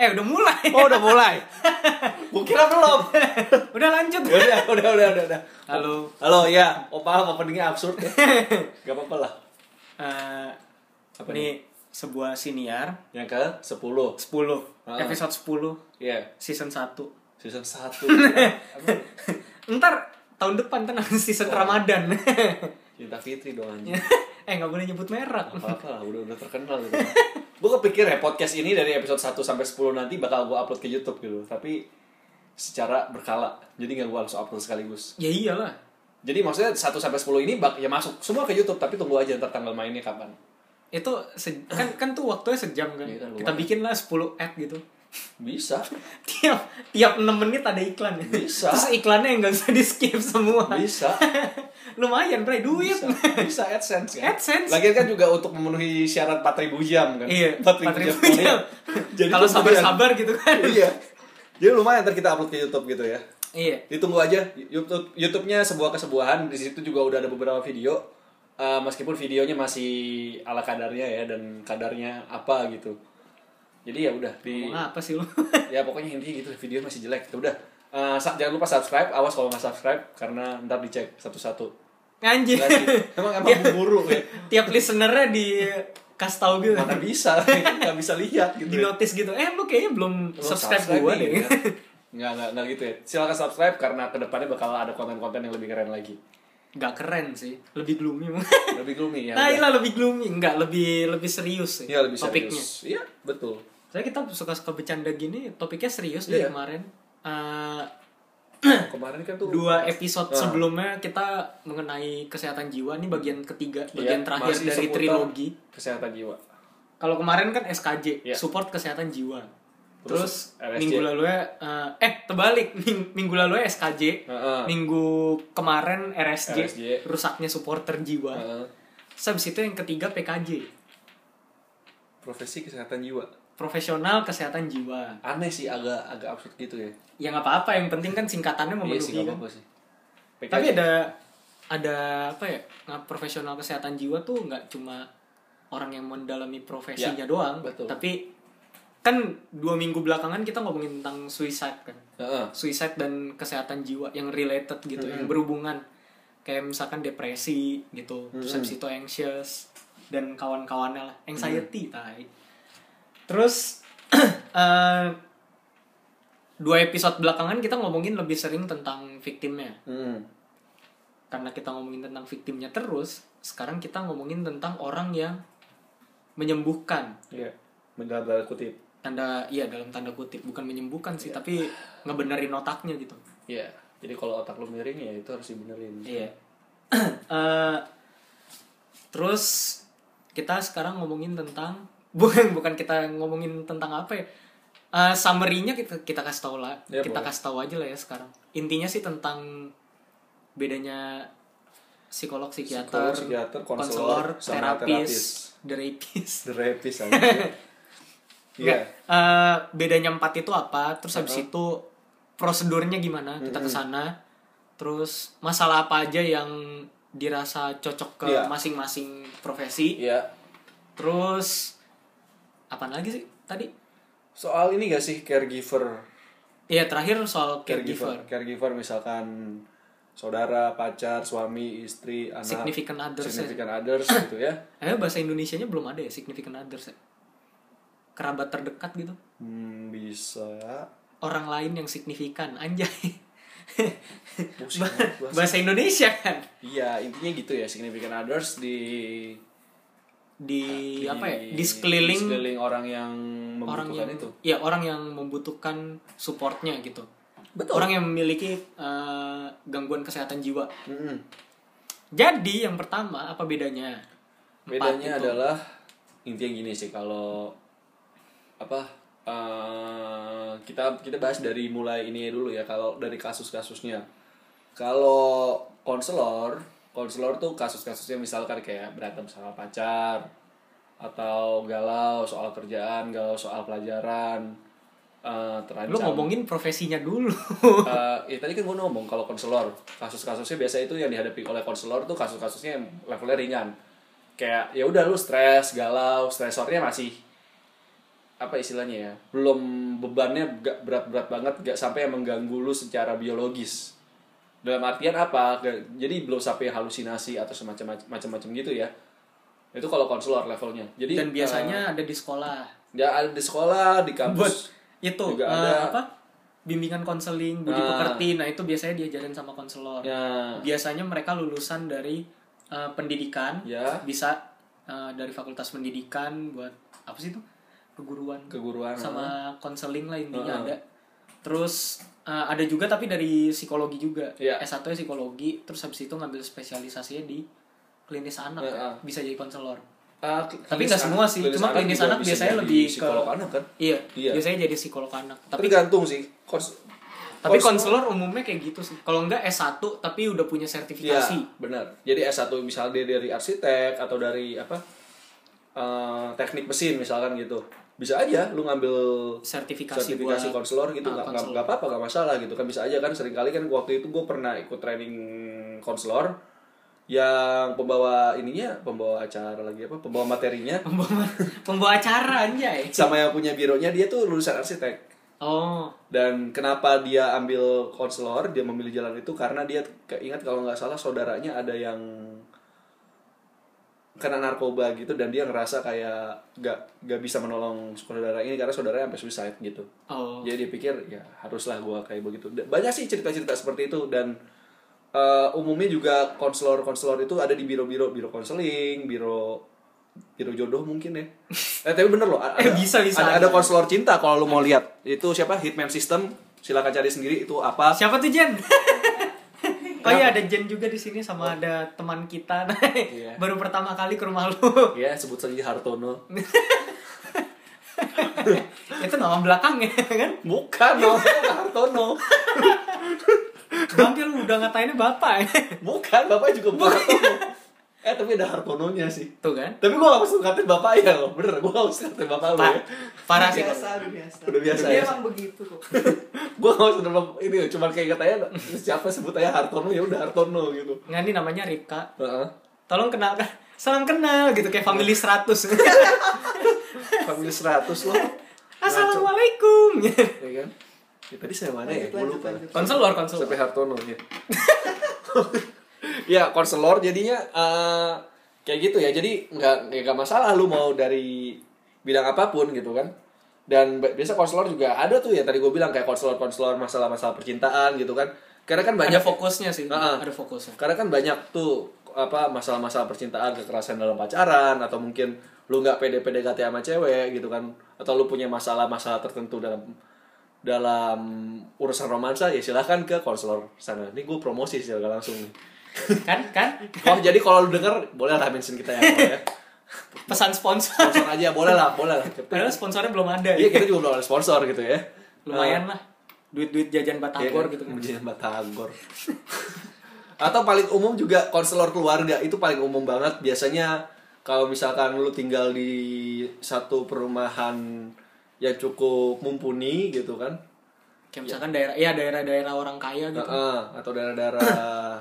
eh udah mulai. Oh udah mulai. Gue kira belum. udah lanjut. udah, udah, udah, udah, udah. Halo. Halo ya, oh paham openingnya absurd ya. Gak apa-apa lah. Eh Apa ini sebuah siniar Yang ke 10 10 Ah. episode 10 Iya, season 1. season 1 Ntar tahun depan tenang season Oh. Ramadan. Cinta Fitri dong anjing eh nggak boleh nyebut merek. apa-apa lah, udah udah terkenal gitu. gue kepikir ya podcast ini dari episode 1 sampai 10 nanti bakal gue upload ke YouTube gitu. Tapi secara berkala. Jadi gak gue langsung upload sekaligus. Ya iyalah. Jadi maksudnya 1 sampai 10 ini bak ya masuk semua ke YouTube tapi tunggu aja ntar tanggal mainnya kapan. Itu kan kan tuh waktunya sejam kan. Kan, Kita bikin lah 10 ad gitu. Bisa. tiap tiap 6 menit ada iklan Bisa. terus iklannya nggak bisa di skip semua Bisa. lumayan bre duit Bisa, bisa AdSense kan. AdSense. Lagian kan juga untuk memenuhi syarat 4000 jam kan. iya 4000 4000 jam Jadi kalau ya. sabar-sabar gitu kan iya. Jadi lumayan ntar kita upload ke YouTube gitu ya. iya Ditunggu aja YouTube YouTube-nya sebuah kesebuahan. Di situ juga udah ada beberapa video. Eh, meskipun videonya masih ala kadarnya ya dan kadarnya apa gitu. Jadi ya udah di ngomong apa sih lu ya pokoknya intinya gitu video masih jelek. Ya udah. Sa- jangan lupa subscribe. Awas kalau nggak subscribe karena ntar dicek satu-satu. anjir? Emang emang buru ya. tiap listenernya di kasih tahu gitu Mana bisa, nggak bisa lihat gitu. di ya. notice gitu eh lu kayaknya belum Belum subscribe, gua nih, deh ya. Nggak, nggak, nggak gitu ya. Silakan subscribe karena ke depannya bakal ada konten-konten yang lebih keren lagi. nggak keren sih lebih gloomy Lebih gloomy ya. nah iya lebih gloomy nggak lebih lebih serius sih Iya lebih topiknya serius. Iya betul. Saya kita suka suka bercanda gini topiknya serius dari Iya. kemarin Eh, Kemarin kan tuh dua episode Ah. sebelumnya kita mengenai kesehatan jiwa ini bagian ketiga bagian Iya, terakhir masih dari trilogi kesehatan jiwa. kalau kemarin kan SKJ Iya. support kesehatan jiwa Terus terus, minggu lalu ya eh terbalik Ming- minggu lalu ya SKJ Heeh. minggu kemarin RSJ, RSJ. rusaknya supporter jiwa Heeh. terus habis itu yang ketiga PKJ profesi kesehatan jiwa. Profesional kesehatan jiwa Aneh sih agak agak absurd gitu ya. ya nggak apa-apa yang penting kan singkatannya Iya memenuhi sih nggak kan apa-apa sih. PKJ. tapi ada ada apa ya nggak profesional kesehatan jiwa tuh nggak cuma orang yang mendalami profesinya Ya, doang betul. tapi kan dua minggu belakangan kita ngomongin tentang suicide kan Heeh. suicide dan kesehatan jiwa yang related gitu yang berhubungan kayak misalkan depresi gitu terus habis itu anxious dan kawan-kawannya lah anxiety tai terus eh, dua episode belakangan kita ngomongin lebih sering tentang victimnya Hmm. karena kita ngomongin tentang victimnya terus sekarang kita ngomongin tentang orang yang menyembuhkan Iya. Mendalam tanda kutip. tanda iya dalam tanda kutip bukan menyembuhkan sih tapi ngebenerin otaknya gitu Iya. Jadi kalau otak lu miring ya itu harus dibenerin. iya Eh, terus kita sekarang ngomongin tentang bukan bukan kita ngomongin tentang apa ya Eh, summary-nya kita kita kasih tahu lah Ya, kita boleh. kasih tahu aja lah ya sekarang intinya sih tentang bedanya psikolog psikiater, Psikolog, psikiater, konselor, sama terapis, derapis The rapist aja. Iya. Eh, bedanya empat itu apa terus habis Uh-huh. itu prosedurnya gimana kita ke sana terus masalah apa aja yang dirasa cocok ke Iya. masing-masing profesi Iya. terus apa lagi sih tadi Soal ini gak sih caregiver Iya terakhir soal caregiver, caregiver misalkan saudara pacar suami istri anak significant others ya. significant others gitu ya Eh bahasa Indonesianya belum ada ya significant others ya. Kerabat terdekat gitu. hmm, bisa Orang lain yang signifikan anjay. Pusing bahasa Indonesia kan. iya intinya gitu ya significant others di Di, apa ya? Di sekeliling di sekeliling orang yang orang membutuhkan yang itu ya orang yang membutuhkan supportnya gitu. Betul. Orang yang memiliki eh, gangguan kesehatan jiwa. Mm-mm. Jadi yang pertama apa bedanya? Empat bedanya itu. adalah intinya gini sih kalau apa eh, kita kita bahas dari mulai ini dulu ya kalau dari kasus-kasusnya kalau konselor konselor tuh kasus-kasusnya misalkan kayak berantem sama pacar atau galau soal kerjaan galau soal pelajaran eh, terancam. Lu ngomongin profesinya dulu. Eh, ya tadi kan gue ngomong kalau konselor kasus-kasusnya biasa itu yang dihadapi oleh konselor tuh kasus-kasusnya yang levelnya ringan. Kayak ya udah lu stres galau stresornya masih apa istilahnya ya belum bebannya gak berat-berat banget gak sampai yang mengganggu lu secara biologis dalam artian apa? Jadi belum sampai halusinasi atau semacam macam-macam gitu ya. Itu kalau konselor levelnya. Jadi dan biasanya ada di sekolah. Ya ada di sekolah di kampus. Itu juga eh, ada. apa? Bimbingan konseling budi Ah. pekerti. Nah itu biasanya diajarin sama konselor. Ya. Biasanya mereka lulusan dari eh, pendidikan. Ya. Bisa eh, dari fakultas pendidikan buat apa sih itu? Keguruan. Keguruan sama konseling lah intinya Heeh. ada. Terus eh, ada juga tapi dari psikologi juga Iya. S1 nya psikologi terus habis itu ngambil spesialisasinya di klinis anak Heeh. bisa jadi konselor Ah, Tapi klinis nggak semua sih, cuma klinis anak biasanya lebih ke- psikolog anak kan iya, Iya. biasanya jadi psikolog anak tapi tergantung sih Kons- tapi konselor- umumnya kayak gitu sih kalau enggak S1 tapi udah punya Iya, sertifikasi benar. Jadi S1 misalnya dia dari arsitek atau dari apa? eh, teknik mesin misalkan gitu. Bisa aja lu ngambil sertifikasi, sertifikasi konselor gitu Ah, nggak konselor. nggak apa-apa nggak masalah gitu. Kan bisa aja kan sering kali kan waktu itu gue pernah ikut training konselor yang pembawa ininya pembawa acara lagi apa pembawa materinya. Pembawa pembawa acara anjay. Sama yang punya bironya dia tuh lulusan arsitek. Oh. Dan kenapa dia ambil konselor dia memilih jalan itu karena dia keingat kalau nggak salah saudaranya ada yang kena narkoba gitu dan dia ngerasa kayak nggak nggak bisa menolong saudara ini karena saudaranya sampai suicide gitu. Oh. Jadi dia pikir ya haruslah gua kayak begitu. Banyak sih cerita-cerita seperti itu dan eh, umumnya juga konselor-konselor itu ada di biro-biro biro konseling biro biro jodoh mungkin ya. Eh tapi bener loh ada, Eh, bisa, bisa. ada, ada konselor cinta kalau lu mau lihat. Itu siapa? Hitman system. Silakan cari sendiri itu apa. Siapa tuh Jen Oh iya ada Jen juga di sini sama ada teman kita. Nah, Iya. baru pertama kali ke rumah lu. Ya sebut saja Hartono. Itu nama belakangnya kan? Bukan namanya Hartono. Bangke lu udah ngatainnya bapak bukan bapak juga bukan. Hartono eh tapi ada Hartononya sih. Tuh kan? Tapi gua gak mesti ngatain bapak ya loh bener gua gak mesti ngatain bapak lo Pa- ya. parah sih. Biasa udah biasa. Udah biasa Dia ya? emang begitu kok. Gue gak usah nama ini cuma kayak katanya siapa sebut aja Hartono ya udah Hartono gitu. Nggak ini namanya Rika. Heeh. tolong kenalkan salam kenal gitu kayak family 100 family 100 loh assalamualaikum. Ya kan? Ya, tadi saya mana ya? Lanjut, lupa. lanjut. konselor konselor sampai Hartono ya ya konselor jadinya eh, kayak gitu ya. Jadi nggak nggak masalah lu mau dari bidang apa pun gitu kan. Dan bi- biasa konselor juga ada tuh ya tadi gue bilang kayak konselor konselor masalah-masalah percintaan gitu kan. Karena kan banyak ada fokusnya sih. Heeh. ada fokusnya. Karena kan banyak tuh apa masalah-masalah percintaan kekerasan dalam pacaran atau mungkin lu nggak pede PDKT sama cewek gitu kan. Atau lu punya masalah-masalah tertentu dalam dalam urusan romansa ya silahkan ke konselor sana. Ini gue promosi sih langsung nih kan kan oh jadi kalau lu denger boleh lah mention kita ya, ya. pesan sponsor sponsor aja boleh lah boleh lah padahal sponsornya belum ada iya ya. kita juga belum ada sponsor gitu ya lumayan lah duit duit jajan batagor Iya gitu kan Menjadi batagor. Atau paling umum juga konselor keluarga itu paling umum banget. Biasanya kalau misalkan lu tinggal di satu perumahan yang cukup mumpuni gitu kan. kayak misalkan daerah ya daerah-daerah orang kaya gitu Heeh, atau daerah-daerah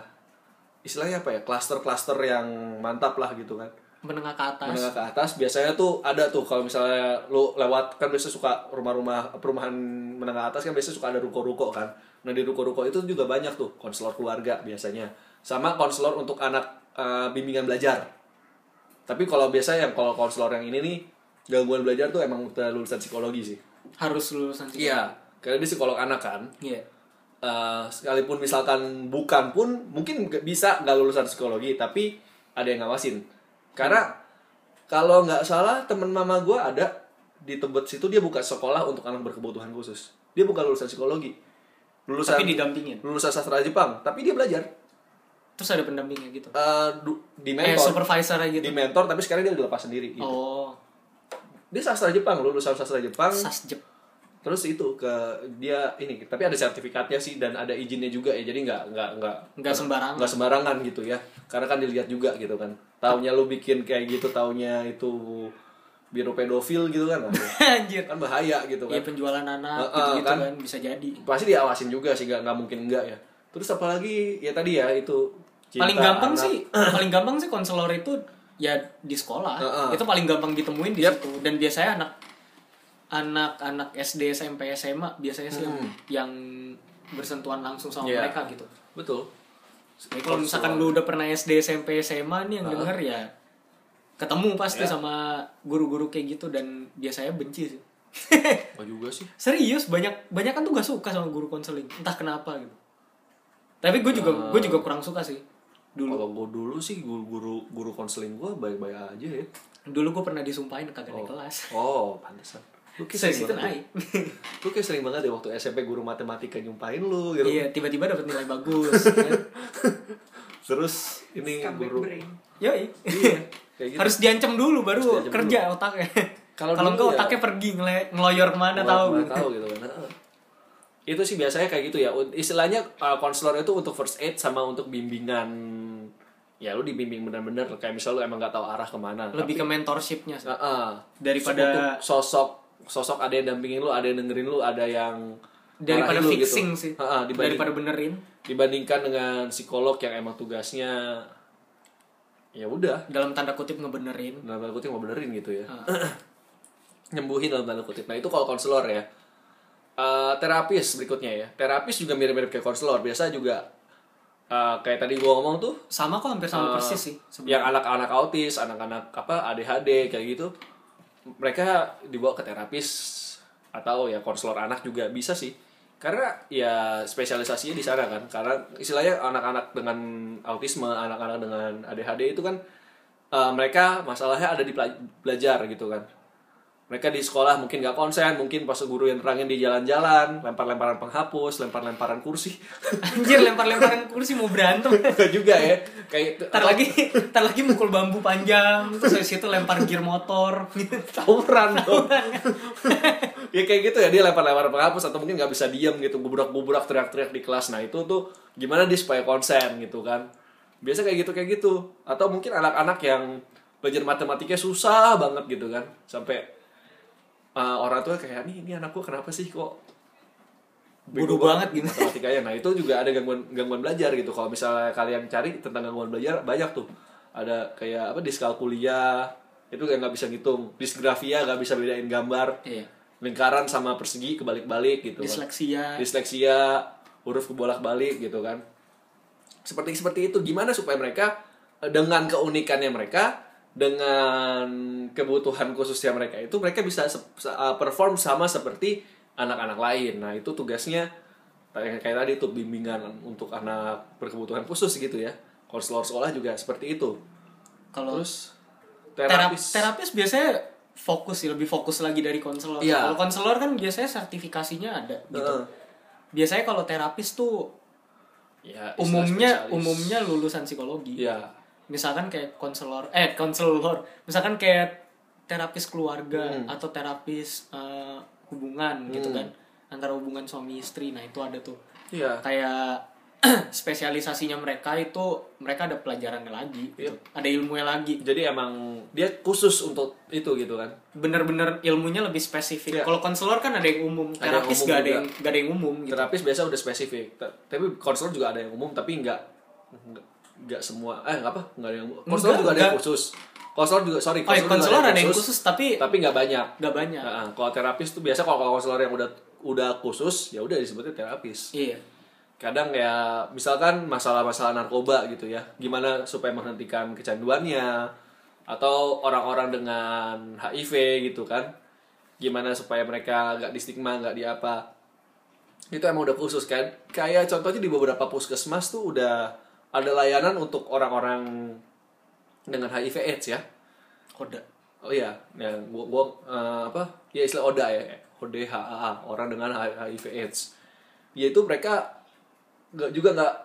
istilahnya apa ya? Klaster-klaster yang mantap lah gitu kan. menengah ke atas Menengah ke atas biasanya tuh ada tuh kalau misalnya lu lewat kan biasa suka rumah-rumah perumahan menengah atas kan biasanya suka ada ruko-ruko kan. Nah di ruko-ruko itu juga banyak tuh konselor keluarga biasanya. Sama konselor untuk anak eh, bimbingan belajar. Tapi kalau biasa yang kalau konselor yang ini nih gangguan belajar tuh emang lulusan psikologi sih. harus lulusan sih Iya, karena dia psikolog anak kan. iya Eh, sekalipun misalkan bukan pun mungkin bisa nggak lulusan psikologi tapi ada yang ngawasin. Karena kalau nggak salah temen mama gue ada di Tebet situ dia buka sekolah untuk anak berkebutuhan khusus. Dia bukan lulusan psikologi. Lulusan tapi didampingin? lulusan sastra Jepang. Tapi dia belajar. Terus ada pendampingnya gitu? Eh, du- di eh mentor. supervisor aja di gitu mentor tapi sekarang dia udah lepas sendiri gitu. oh. Dia sastra Jepang lulusan sastra Jepang. Sasjep terus itu ke dia ini tapi ada sertifikatnya sih dan ada izinnya juga ya jadi nggak nggak nggak Nggak sembarangan. nggak sembarangan gitu ya karena kan dilihat juga gitu kan taunya lu bikin kayak gitu taunya itu biro pedofil gitu kan anjir kan bahaya gitu kan penjualan anak Heeh, gitu-gitu kan. kan. bisa jadi pasti diawasin juga sih nggak nggak mungkin enggak ya terus apalagi ya tadi ya itu cinta paling gampang anak. sih paling gampang sih konselor itu ya di sekolah Heeh. itu paling gampang ditemuin di Yap. situ dan biasanya anak anak-anak SD SMP SMA biasanya sih yang, yang bersentuhan langsung sama Iya. mereka gitu. Betul. Jadi kalau misalkan lu udah pernah SD SMP SMA nih yang denger ya ketemu pasti Ya. sama guru-guru kayak gitu dan biasanya benci sih. Oh juga sih. Serius banyak banyak kan tuh gak suka sama guru konseling entah kenapa gitu. Tapi gue juga gue juga kurang suka sih dulu. Kalau gue dulu sih guru guru guru konseling gue baik baik aja ya. Dulu gue pernah disumpahin kagak naik oh, kelas. Oh pantesan lu kayak sering banget ya. lu kayak sering banget ya waktu SMP guru matematika nyumpahin lu gitu. Iya tiba-tiba dapat nilai bagus kan. terus ini guru Yoi. kayak gitu. Harus diancam dulu baru diancam kerja otaknya. Kalau kalau dulu enggak ya- otaknya pergi ngele- ngeloyor ke mana Nggak tahu. pernah tahu gitu kan. Itu sih biasanya kayak gitu ya. Istilahnya uh, konselor itu untuk first aid sama untuk bimbingan. Ya lu dibimbing benar-benar kayak misal lu emang nggak tahu arah ke mana lebih ke mentorshipnya sih. Heeh. Daripada- sosok sosok ada yang dampingin lu ada yang dengerin lu ada yang daripada lu fixing gitu. sih dibanding- daripada benerin. dibandingkan dengan psikolog yang emang tugasnya ya udah. Dalam tanda kutip ngebenerin. Dalam tanda kutip mau benerin gitu ya. Nyembuhin dalam tanda kutip. Nah itu kalau konselor ya. Eh, terapis berikutnya ya. Terapis juga mirip-mirip kayak konselor. Biasa juga eh, kayak tadi gua ngomong tuh sama kok hampir sama eh, persis sih sebenarnya. yang anak-anak autis anak-anak apa ADHD kayak gitu mereka dibawa ke terapis atau ya konselor anak juga bisa sih. Karena ya spesialisasinya di sana kan. Karena istilahnya anak-anak dengan autisme anak-anak dengan ADHD itu kan eh, mereka masalahnya ada di belajar gitu kan mereka di sekolah mungkin gak konsen mungkin pas guru yang terangin di jalan-jalan lempar-lemparan penghapus lempar-lemparan kursi. Anjir lempar-lemparan kursi mau berantem. Enggak juga ya. Kayak Ntar lagi, ntar lagi mukul bambu panjang, terus dari situ lempar gear motor. tawuran dong. Ya kayak gitu ya dia lempar-lempar penghapus atau mungkin nggak bisa diam gitu bubrak-bubrak teriak-teriak di kelas. Nah itu tuh gimana dia supaya konsen gitu kan? Biasa kayak gitu kayak gitu. Atau mungkin anak-anak yang belajar matematikanya susah banget gitu kan sampai uh, orang tua kayak nih ini anakku kenapa sih kok Bodoh banget gitu. matematikanya nah itu juga ada gangguan gangguan belajar gitu kalau misalnya kalian cari tentang gangguan belajar banyak tuh ada kayak apa diskalkulia itu kayak nggak bisa ngitung disgrafia nggak bisa bedain gambar Iya. lingkaran sama persegi kebalik-balik gitu kan. Disleksia. disleksia huruf kebolak-balik gitu kan seperti seperti itu gimana supaya mereka eh, dengan keunikannya mereka dengan kebutuhan khususnya mereka itu mereka bisa uh, perform sama seperti anak-anak lain nah itu tugasnya kayak tadi tuh bimbingan untuk anak berkebutuhan khusus gitu ya konselor sekolah juga seperti itu Kalau terus terapis. terapis biasanya fokus sih, lebih fokus lagi dari konselor. Iya. Kalau konselor kan biasanya sertifikasinya ada gitu. Heeh. Biasanya kalau terapis tuh ya umumnya spesialis. umumnya lulusan psikologi. ya Misalkan kayak konselor, eh konselor, misalkan kayak terapis keluarga Hmm. atau terapis eh, hubungan gitu kan, antara hubungan suami istri. Nah itu ada tuh. ya kayak spesialisasinya mereka itu mereka ada pelajarannya lagi gitu. ada ilmunya lagi jadi emang dia khusus untuk itu gitu kan bener-bener ilmunya lebih spesifik Iya. kalau konselor kan ada yang umum Ada yang terapis umum gak ada yang gak ada yang umum gitu terapis biasa udah spesifik Ta- tapi konselor juga ada yang umum tapi nggak nggak- nggak semua eh nggak apa nggak ada yang konselor juga ada yang khusus. Konselor juga sorry oh ya, juga konselor ada yang khusus tapi tapi nggak banyak. gak banyak. Nah, kalau terapis tuh biasa kalau kalau konselor yang udah udah khusus ya udah disebutnya terapis. Iya. Kadang ya misalkan masalah-masalah narkoba gitu ya gimana supaya menghentikan kecanduannya atau orang-orang dengan HIV gitu kan gimana supaya mereka nggak di stigma nggak di apa itu emang udah khusus kan. Kayak contohnya di beberapa puskesmas tuh udah ada layanan untuk orang-orang dengan HIV AIDS ya koda Oh iya, ya gua, gua eh, apa? Ya istilah ODA ya, ODHA, orang dengan HIV AIDS. Yaitu mereka nggak juga nggak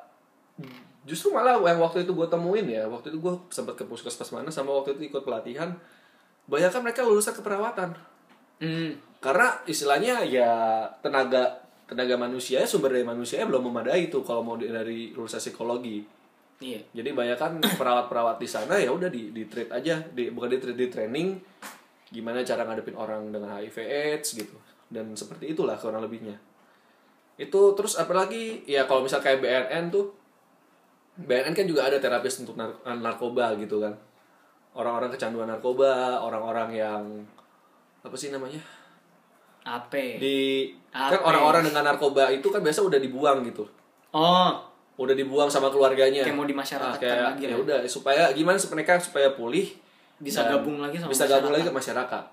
justru malah yang waktu itu gue temuin ya, waktu itu gue sempat ke puskesmas mana sama waktu itu ikut pelatihan, banyak kan mereka lulusan keperawatan. hmm. Karena istilahnya ya tenaga tenaga manusia sumber daya manusia belum memadai tuh kalau mau dari lulusan psikologi. iya Jadi banyak kan perawat-perawat di sana ya udah di di treat aja, di bukan di treat di training gimana cara ngadepin orang dengan HIV AIDS gitu. Dan seperti itulah kurang lebihnya. Itu terus apalagi ya kalau misal kayak BNN tuh BNN kan juga ada terapis untuk nar- narkoba gitu kan. Orang-orang kecanduan narkoba, orang-orang yang apa sih namanya? Apa di kan Apa? orang-orang dengan narkoba itu kan biasa udah dibuang gitu. Oh. Udah dibuang sama keluarganya. Kayak mau Ah, dimasyarakatkan kayak, lagi ya udah supaya gimana mereka supaya pulih Bisa gabung lagi sama bisa gabung masyarakat. lagi ke masyarakat.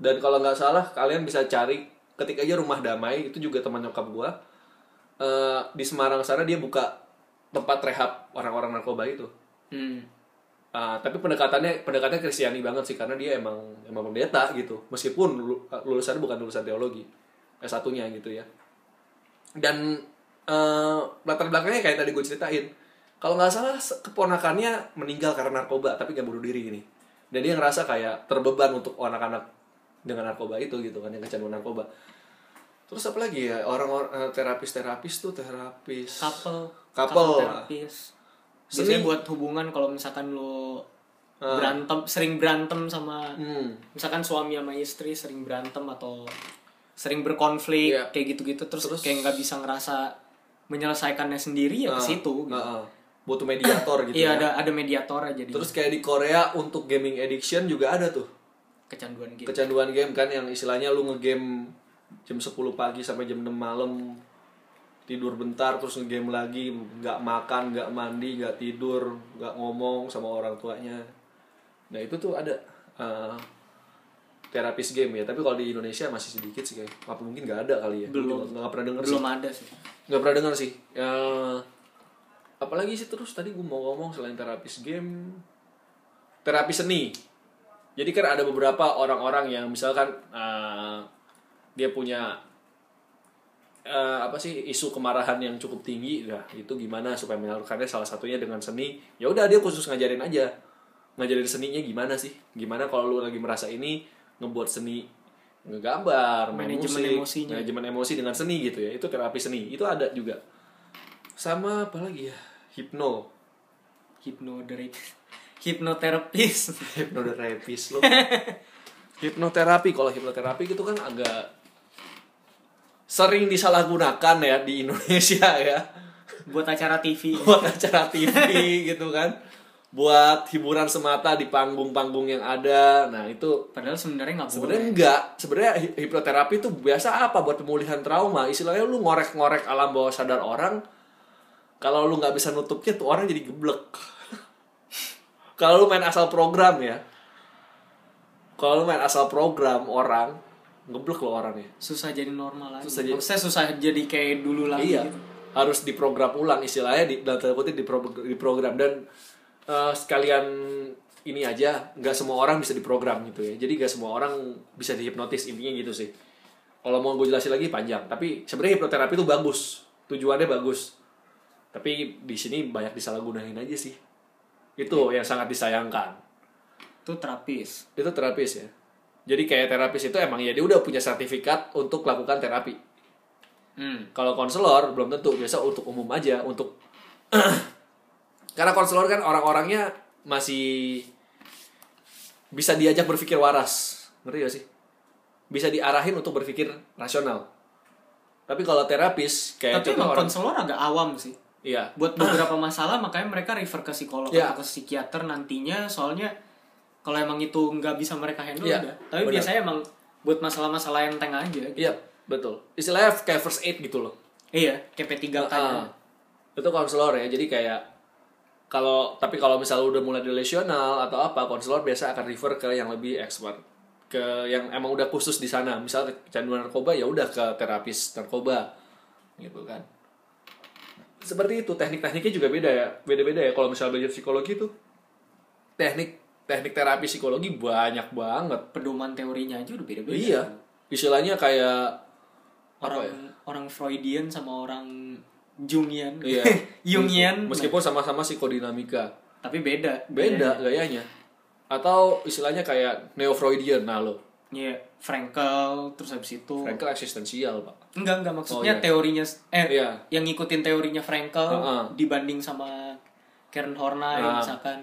Dan kalau nggak salah kalian bisa cari ketik aja rumah damai itu juga teman nyokap gua. Eh, di Semarang sana dia buka tempat rehab orang-orang narkoba itu. Hmm. Ah, tapi pendekatannya pendekatannya kristiani banget sih karena dia emang emang pendeta gitu. Meskipun lulu- lulusannya bukan lulusan teologi S satunya gitu ya. Dan eh, latar belakangnya kayak tadi gue ceritain. Kalau nggak salah keponakannya meninggal karena narkoba tapi nggak bunuh diri ini. Dan dia ngerasa kayak terbeban untuk anak-anak dengan narkoba itu gitu kan yang kecanduan narkoba. Terus apa lagi ya orang-orang terapis terapis tuh terapis couple. Couple. terapis biasanya buat hubungan kalau misalkan lo berantem sering berantem sama hmm. misalkan suami sama istri sering berantem atau sering berkonflik Iya. kayak gitu-gitu terus, kayak nggak bisa ngerasa menyelesaikannya sendiri ya ke situ gitu. Heeh. butuh mediator gitu iya ya. ada ada mediator aja jadi Terus kayak di Korea untuk gaming addiction juga ada tuh. kecanduan gitu Kecanduan game kan yang istilahnya lu ngegame jam 10 pagi sampai jam 6 malam tidur bentar terus ngegame lagi nggak makan nggak mandi nggak tidur nggak ngomong sama orang tuanya. Nah itu tuh ada eh, terapis game ya tapi kalau di Indonesia masih sedikit sih kayak apa mungkin nggak ada kali ya? Belum. nggak pernah denger sih. belum ada sih. Nggak pernah dengar sih. Ya apalagi sih terus tadi gue mau ngomong selain terapis game terapi seni. Jadi kan ada beberapa orang-orang yang misalkan eh, dia punya eh, apa sih isu kemarahan yang cukup tinggi nah itu gimana supaya menyalurkannya salah satunya dengan seni. Ya udah dia khusus ngajarin aja. Ngajarin seninya gimana sih? Gimana kalau lu lagi merasa ini ngebuat seni ngegambar main Manajemen musik emosinya. manajemen emosi dengan seni gitu ya. Itu terapi seni. Itu ada juga. Sama apa lagi ya? Hipno. Hipnoderapis. Hipnoterapis. Hipnoterapis lo hipnoterapi kalau hipnoterapi itu kan agak sering disalahgunakan ya di Indonesia ya. Buat acara TV buat acara TV gitu kan. Buat hiburan semata di panggung-panggung yang ada. Nah itu padahal sebenarnya nggak sebenarnya enggak sebenarnya hi- hipnoterapi itu biasa apa? Buat pemulihan trauma. Istilahnya lu ngorek-ngorek alam bawah sadar orang kalau lu nggak bisa nutupnya tuh orang jadi geblek. Kalau lu main asal program ya. Kalau lu main asal program orang ngeblek lo orangnya. Susah jadi normal lagi. Susah jadi- Maksudnya susah jadi kayak dulu lagi iya. gitu. harus diprogram ulang istilahnya di dalam tanda kutip dipro- diprogram. Dan eh, sekalian ini aja nggak semua orang bisa diprogram gitu ya. Jadi nggak semua orang bisa dihipnotis intinya gitu sih. Kalau mau gue jelasin lagi panjang. Tapi sebenarnya hipnoterapi itu bagus. Tujuannya bagus. Tapi di sini banyak disalahgunain aja sih. Itu yang sangat disayangkan. Itu terapis. Itu terapis ya jadi kayak terapis itu emang ya dia udah punya sertifikat untuk melakukan terapi. Hmm. kalau konselor belum tentu. Biasa untuk umum aja untuk karena konselor kan orang-orangnya masih bisa diajak berpikir waras. Ngerti gak sih? Bisa diarahin untuk berpikir rasional. Tapi kalau terapis kayak tapi emang orang konselor agak awam sih. Iya. Buat beberapa masalah makanya mereka refer ke psikolog Iya. atau ke psikiater nantinya. Soalnya kalau emang itu nggak bisa mereka handle Iya, udah. Tapi benar. biasanya emang buat masalah-masalah enteng aja gitu. iya betul. Istilahnya kayak first aid gitu loh. Iya kayak P3K Ah, itu konselor ya jadi kayak kalau tapi kalau misalnya udah mulai relasional atau apa konselor biasa akan refer ke yang lebih expert. Ke yang emang udah khusus di sana. Misalnya kecanduan narkoba ya udah ke terapis narkoba. Gitu kan. Seperti itu teknik-tekniknya juga beda ya. Beda-beda ya kalau misalnya belajar psikologi tuh. Teknik teknik terapi psikologi banyak banget pedoman teorinya aja udah beda-beda iya istilahnya kayak orang ya orang Freudian sama orang Jungian Iya. Jungian Meskipun sama-sama psikodinamika. tapi beda Beda gayanya. Atau istilahnya kayak neo-Freudian nah lo. Iya, Frankel terus habis itu Frankel eksistensial, Pak. enggak enggak maksudnya Oh, iya. teorinya eh Iya. yang ngikutin teorinya Frankel Heeh. dibanding sama Karen Horney Ah. misalkan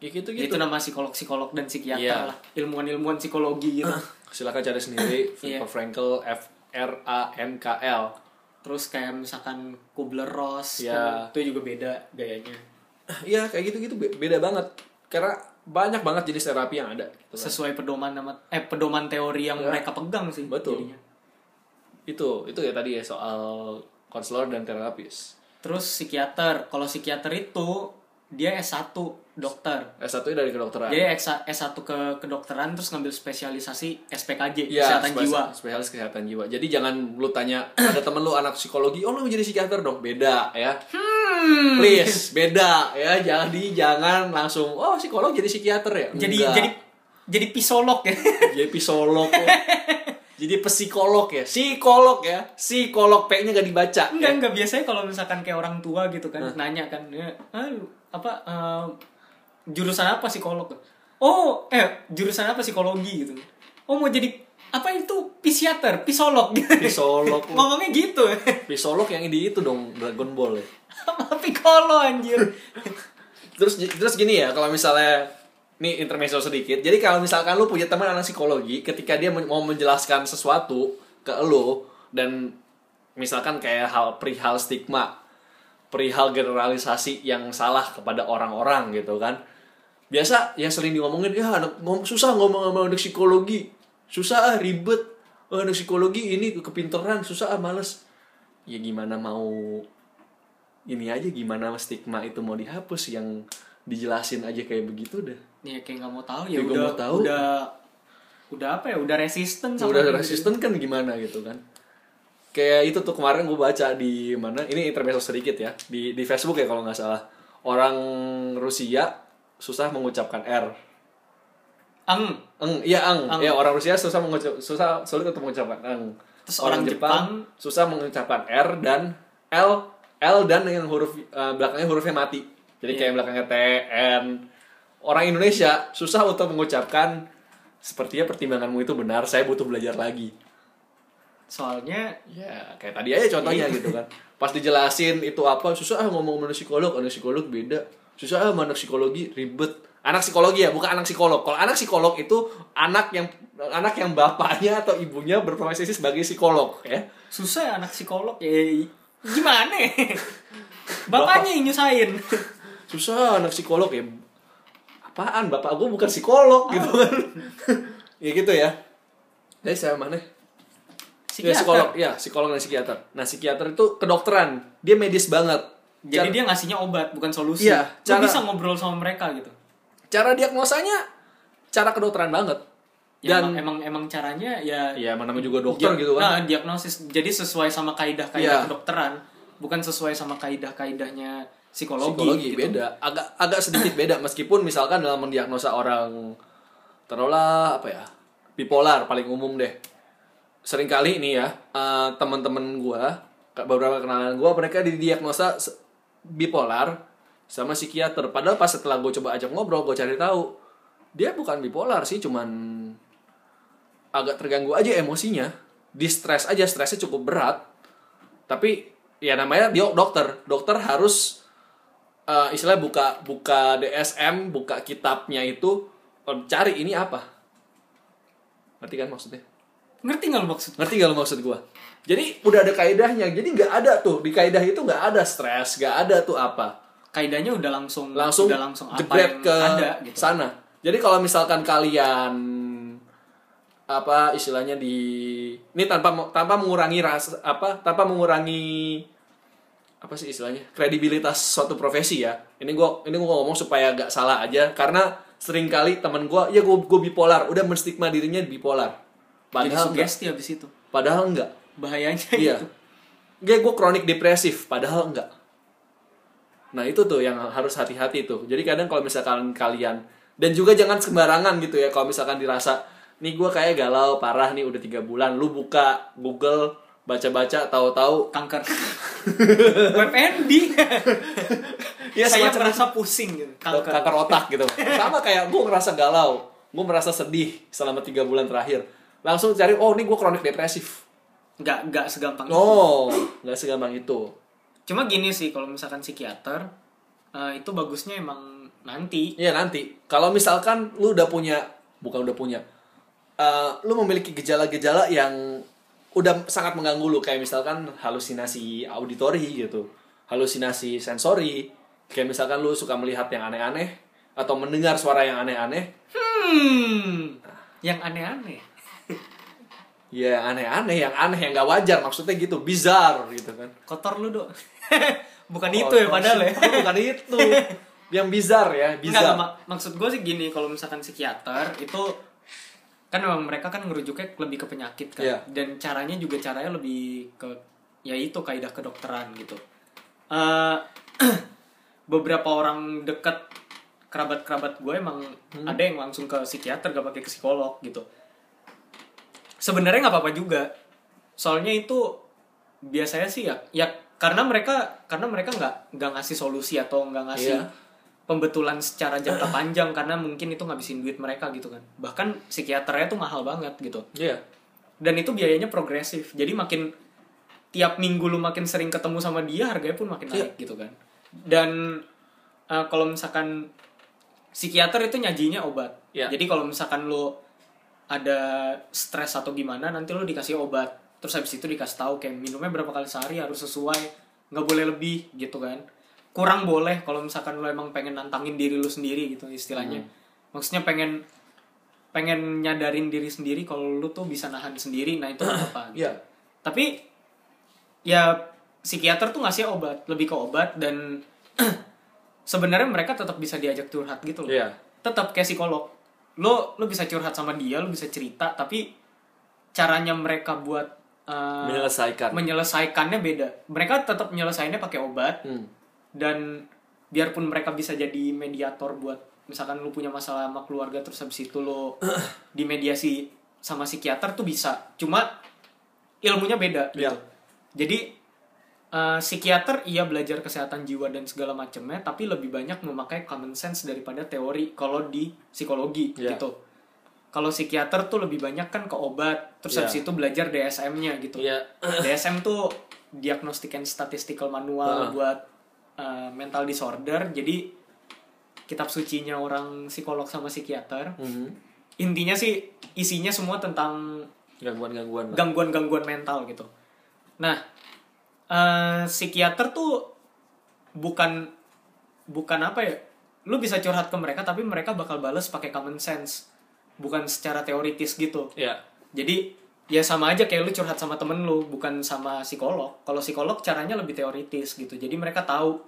Ya gitu-gitu. itu nama psikolog psikolog dan psikiater Iya. lah ilmuwan ilmuwan psikologi gitu Silakan cari sendiri Iya. Viktor Frankl F R A N K L. terus kayak misalkan Kubler Ross Iya. kan, itu juga beda gayanya Iya, kayak gitu-gitu be- beda banget. Karena banyak banget jenis terapi yang ada. gitu kan. sesuai pedoman nama eh pedoman teori yang mereka pegang sih Betul. jadinya. itu itu ya tadi ya soal konselor dan terapis Terus psikiater. Kalau psikiater itu dia S1 dokter. S1 itu dari kedokteran S- S1 ke kedokteran terus ngambil spesialisasi SPKJ, Iya, kesehatan spesialis- jiwa. Spesialis kesehatan jiwa. Jadi jangan lu tanya ada temen lu anak psikologi, oh lu mau jadi psikiater dong. Beda ya. Hmm. Please, beda ya. Jadi jangan langsung oh psikolog jadi psikiater ya. Jadi Enggak. jadi jadi psikolog ya. jadi psikolog. kok. jadi psikolog ya. Psikolog ya. Psikolog P-nya gak dibaca. Enggak, ya. enggak biasanya kalau misalkan kayak orang tua gitu kan nanya kan, ya, "Ah, apa eh, jurusan apa psikolog? Oh, eh jurusan apa psikologi gitu. Oh, mau jadi apa itu psikiater, psikolog. Psikolog. Ngomongnya gitu. Psikolog yang di itu dong Dragon Ball ya. Piccolo anjir. terus terus gini ya kalau misalnya nih intermezzo sedikit jadi kalau misalkan lu punya teman anak psikologi ketika dia mau menjelaskan sesuatu ke lu dan misalkan kayak hal perihal stigma perihal generalisasi yang salah kepada orang-orang gitu kan. Biasa yang sering diomongin ya anak ngom- susah ngomong sama anak psikologi. Susah ah ribet. Oh, anak psikologi ini kepinteran susah ah males. Ya gimana mau ini aja gimana stigma itu mau dihapus yang dijelasin aja kayak begitu dah Ya kayak nggak mau tahu ya Kayak udah mau tahu. udah udah apa ya udah resisten sama udah resisten kan gimana gitu kan kayak itu tuh kemarin gue baca di mana? Ini intermezzo sedikit ya. Di di Facebook ya kalau nggak salah. Orang Rusia susah mengucapkan R. Ang. Eng iya eng Eng. ya orang Rusia susah mengucap susah sulit untuk mengucapkan eng Terus orang Jepang- susah mengucapkan R dan L. L dan yang huruf eh, belakangnya hurufnya mati. Jadi kayak belakangnya T N. Orang Indonesia susah untuk mengucapkan sepertinya pertimbanganmu itu benar saya butuh belajar lagi soalnya Ya, kayak tadi aja contohnya Iya. gitu kan. Pas dijelasin itu apa, susah ah ngomong anak psikolog, anak psikolog beda. Susah ah anak psikologi ribet. Anak psikologi ya, bukan anak psikolog. Kalau anak psikolog itu anak yang anak yang bapaknya atau ibunya berprofesi sebagai psikolog ya. susah ya anak psikolog ya gimana ya? bapaknya yang nyusahin Susah anak psikolog ya. Apaan? Bapak gue bukan psikolog gitu kan. ya gitu ya. Jadi saya mana? Ya, Psikiater. psikolog, ya, psikolog dan psikiater. Nah, psikiater itu kedokteran. Dia medis banget. jadi Cara- dia ngasihnya obat bukan solusi Iya, Lu cara- bisa ngobrol sama mereka gitu cara diagnosanya cara kedokteran banget Ya, dan emang, emang emang caranya ya ya mana juga dokter dia- gitu kan nah, diagnosis jadi sesuai sama kaidah-kaidah Iya. kedokteran bukan sesuai sama kaidah-kaidahnya psikologi, psikologi gitu. beda agak agak sedikit beda meskipun misalkan dalam mendiagnosa orang taruhlah apa ya bipolar paling umum deh sering kali ini ya eh, teman-teman gua beberapa kenalan gua mereka didiagnosa bipolar sama psikiater. Padahal pas setelah gue coba ajak ngobrol gue cari tahu dia bukan bipolar sih cuman agak terganggu aja emosinya. Di stres aja stresnya cukup berat. Tapi ya namanya dia dokter. Dokter harus eh, istilahnya buka buka DSM buka kitabnya itu eh, cari ini apa. Ngerti kan maksudnya ngerti nggak lu maksud? Ngerti gak lo maksud gua? Jadi udah ada kaidahnya. Jadi nggak ada tuh. Di kaidah itu nggak ada stres nggak ada tuh apa. Kaidahnya udah langsung langsung udah langsung apa yang ke ada gitu. sana. Jadi kalau misalkan kalian apa istilahnya di ini tanpa tanpa mengurangi ras apa tanpa mengurangi apa sih istilahnya kredibilitas suatu profesi ya. Ini gua ini gua ngomong supaya gak salah aja. Karena sering kali teman gua ya gua, gua bipolar. Udah menstigma dirinya bipolar padahal enggak, sugesti habis itu padahal enggak bahayanya iya gitu Gue gue kronik depresif, padahal enggak. Nah itu tuh yang harus hati-hati tuh. Jadi kadang kalau misalkan kalian dan juga jangan sembarangan gitu ya. Kalau misalkan dirasa nih gue kayak galau parah nih udah tiga bulan, lu buka Google baca-baca tahu-tahu kanker WebMD ya saya merasa pusing gitu kanker. kanker otak gitu. Sama kayak gue ngerasa galau, gue merasa sedih selama tiga bulan terakhir. Langsung cari oh nih gue kronik depresif. nggak nggak segampang itu Oh nggak segampang itu. cuma gini sih kalau misalkan psikiater eh, itu bagusnya emang nanti Iya nanti. Kalau misalkan lu udah punya, bukan udah punya, eh, lu memiliki gejala-gejala yang udah sangat mengganggu lu, kayak misalkan halusinasi auditori gitu, halusinasi sensori, kayak misalkan lu suka melihat yang aneh-aneh atau mendengar suara yang aneh-aneh, hmm yang aneh-aneh ya aneh-aneh yang aneh yang nggak wajar. Maksudnya gitu bizar gitu kan. Kotor lu dok. Bukan itu ya padahal ya. Bukan itu. Yang bizar ya Enggak, bizar. mak- maksud gue sih gini kalau misalkan psikiater itu kan memang mereka kan ngerujuknya lebih ke penyakit kan. Iya. dan caranya juga caranya lebih ke ya itu kaidah kedokteran gitu. Eh, beberapa orang dekat kerabat-kerabat gue emang Hmm. ada yang langsung ke psikiater gak pakai ke psikolog gitu sebenarnya nggak apa-apa juga. Soalnya itu biasanya sih ya ya karena mereka karena mereka nggak nggak ngasih solusi atau nggak ngasih Iya. pembetulan secara jangka panjang karena mungkin itu ngabisin duit mereka gitu kan. Bahkan psikiaternya tuh mahal banget gitu. Iya. Dan itu biayanya progresif. Jadi makin tiap minggu lu makin sering ketemu sama dia harganya pun makin Iya. naik gitu kan. Dan eh, kalau misalkan psikiater itu nyajinya obat. Iya. jadi kalau misalkan lu ada stres atau gimana nanti lu dikasih obat. Terus habis itu dikasih tahu kayak minumnya berapa kali sehari harus sesuai nggak boleh lebih gitu kan. Kurang boleh kalau misalkan lu emang pengen nantangin diri lu sendiri gitu istilahnya. Maksudnya pengen pengen nyadarin diri sendiri kalau lu tuh bisa nahan sendiri nah itu apa gitu. iya. Tapi ya psikiater tuh ngasih obat lebih ke obat dan sebenarnya mereka tetap bisa diajak curhat gitu loh. Iya. Tetap kayak psikolog lo lo bisa curhat sama dia lo bisa cerita tapi caranya mereka buat uh, menyelesaikan menyelesaikannya beda mereka tetap menyelesaikannya pakai obat Hmm. dan biarpun mereka bisa jadi mediator buat misalkan lu punya masalah sama keluarga terus habis itu lo dimediasi sama psikiater tuh bisa cuma ilmunya beda gitu Iya. jadi eh, psikiater iya belajar kesehatan jiwa dan segala macamnya tapi lebih banyak memakai common sense daripada teori kalau di psikologi Iya. gitu kalau psikiater tuh lebih banyak kan ke obat terus Iya. habis itu belajar DSM-nya gitu iya DSM tuh Diagnostic and Statistical Manual Ah. buat uh, mental disorder. Jadi kitab sucinya orang psikolog sama psikiater. Mhm. Intinya sih isinya semua tentang gangguan-gangguan gangguan-gangguan mental gitu. Nah, uh, psikiater tuh bukan bukan apa ya? Lu bisa curhat ke mereka tapi mereka bakal bales pakai common sense. Bukan secara teoritis gitu. Iya. Jadi ya sama aja kayak lu curhat sama temen lu, bukan sama psikolog. Kalau psikolog caranya lebih teoritis gitu. Jadi mereka tahu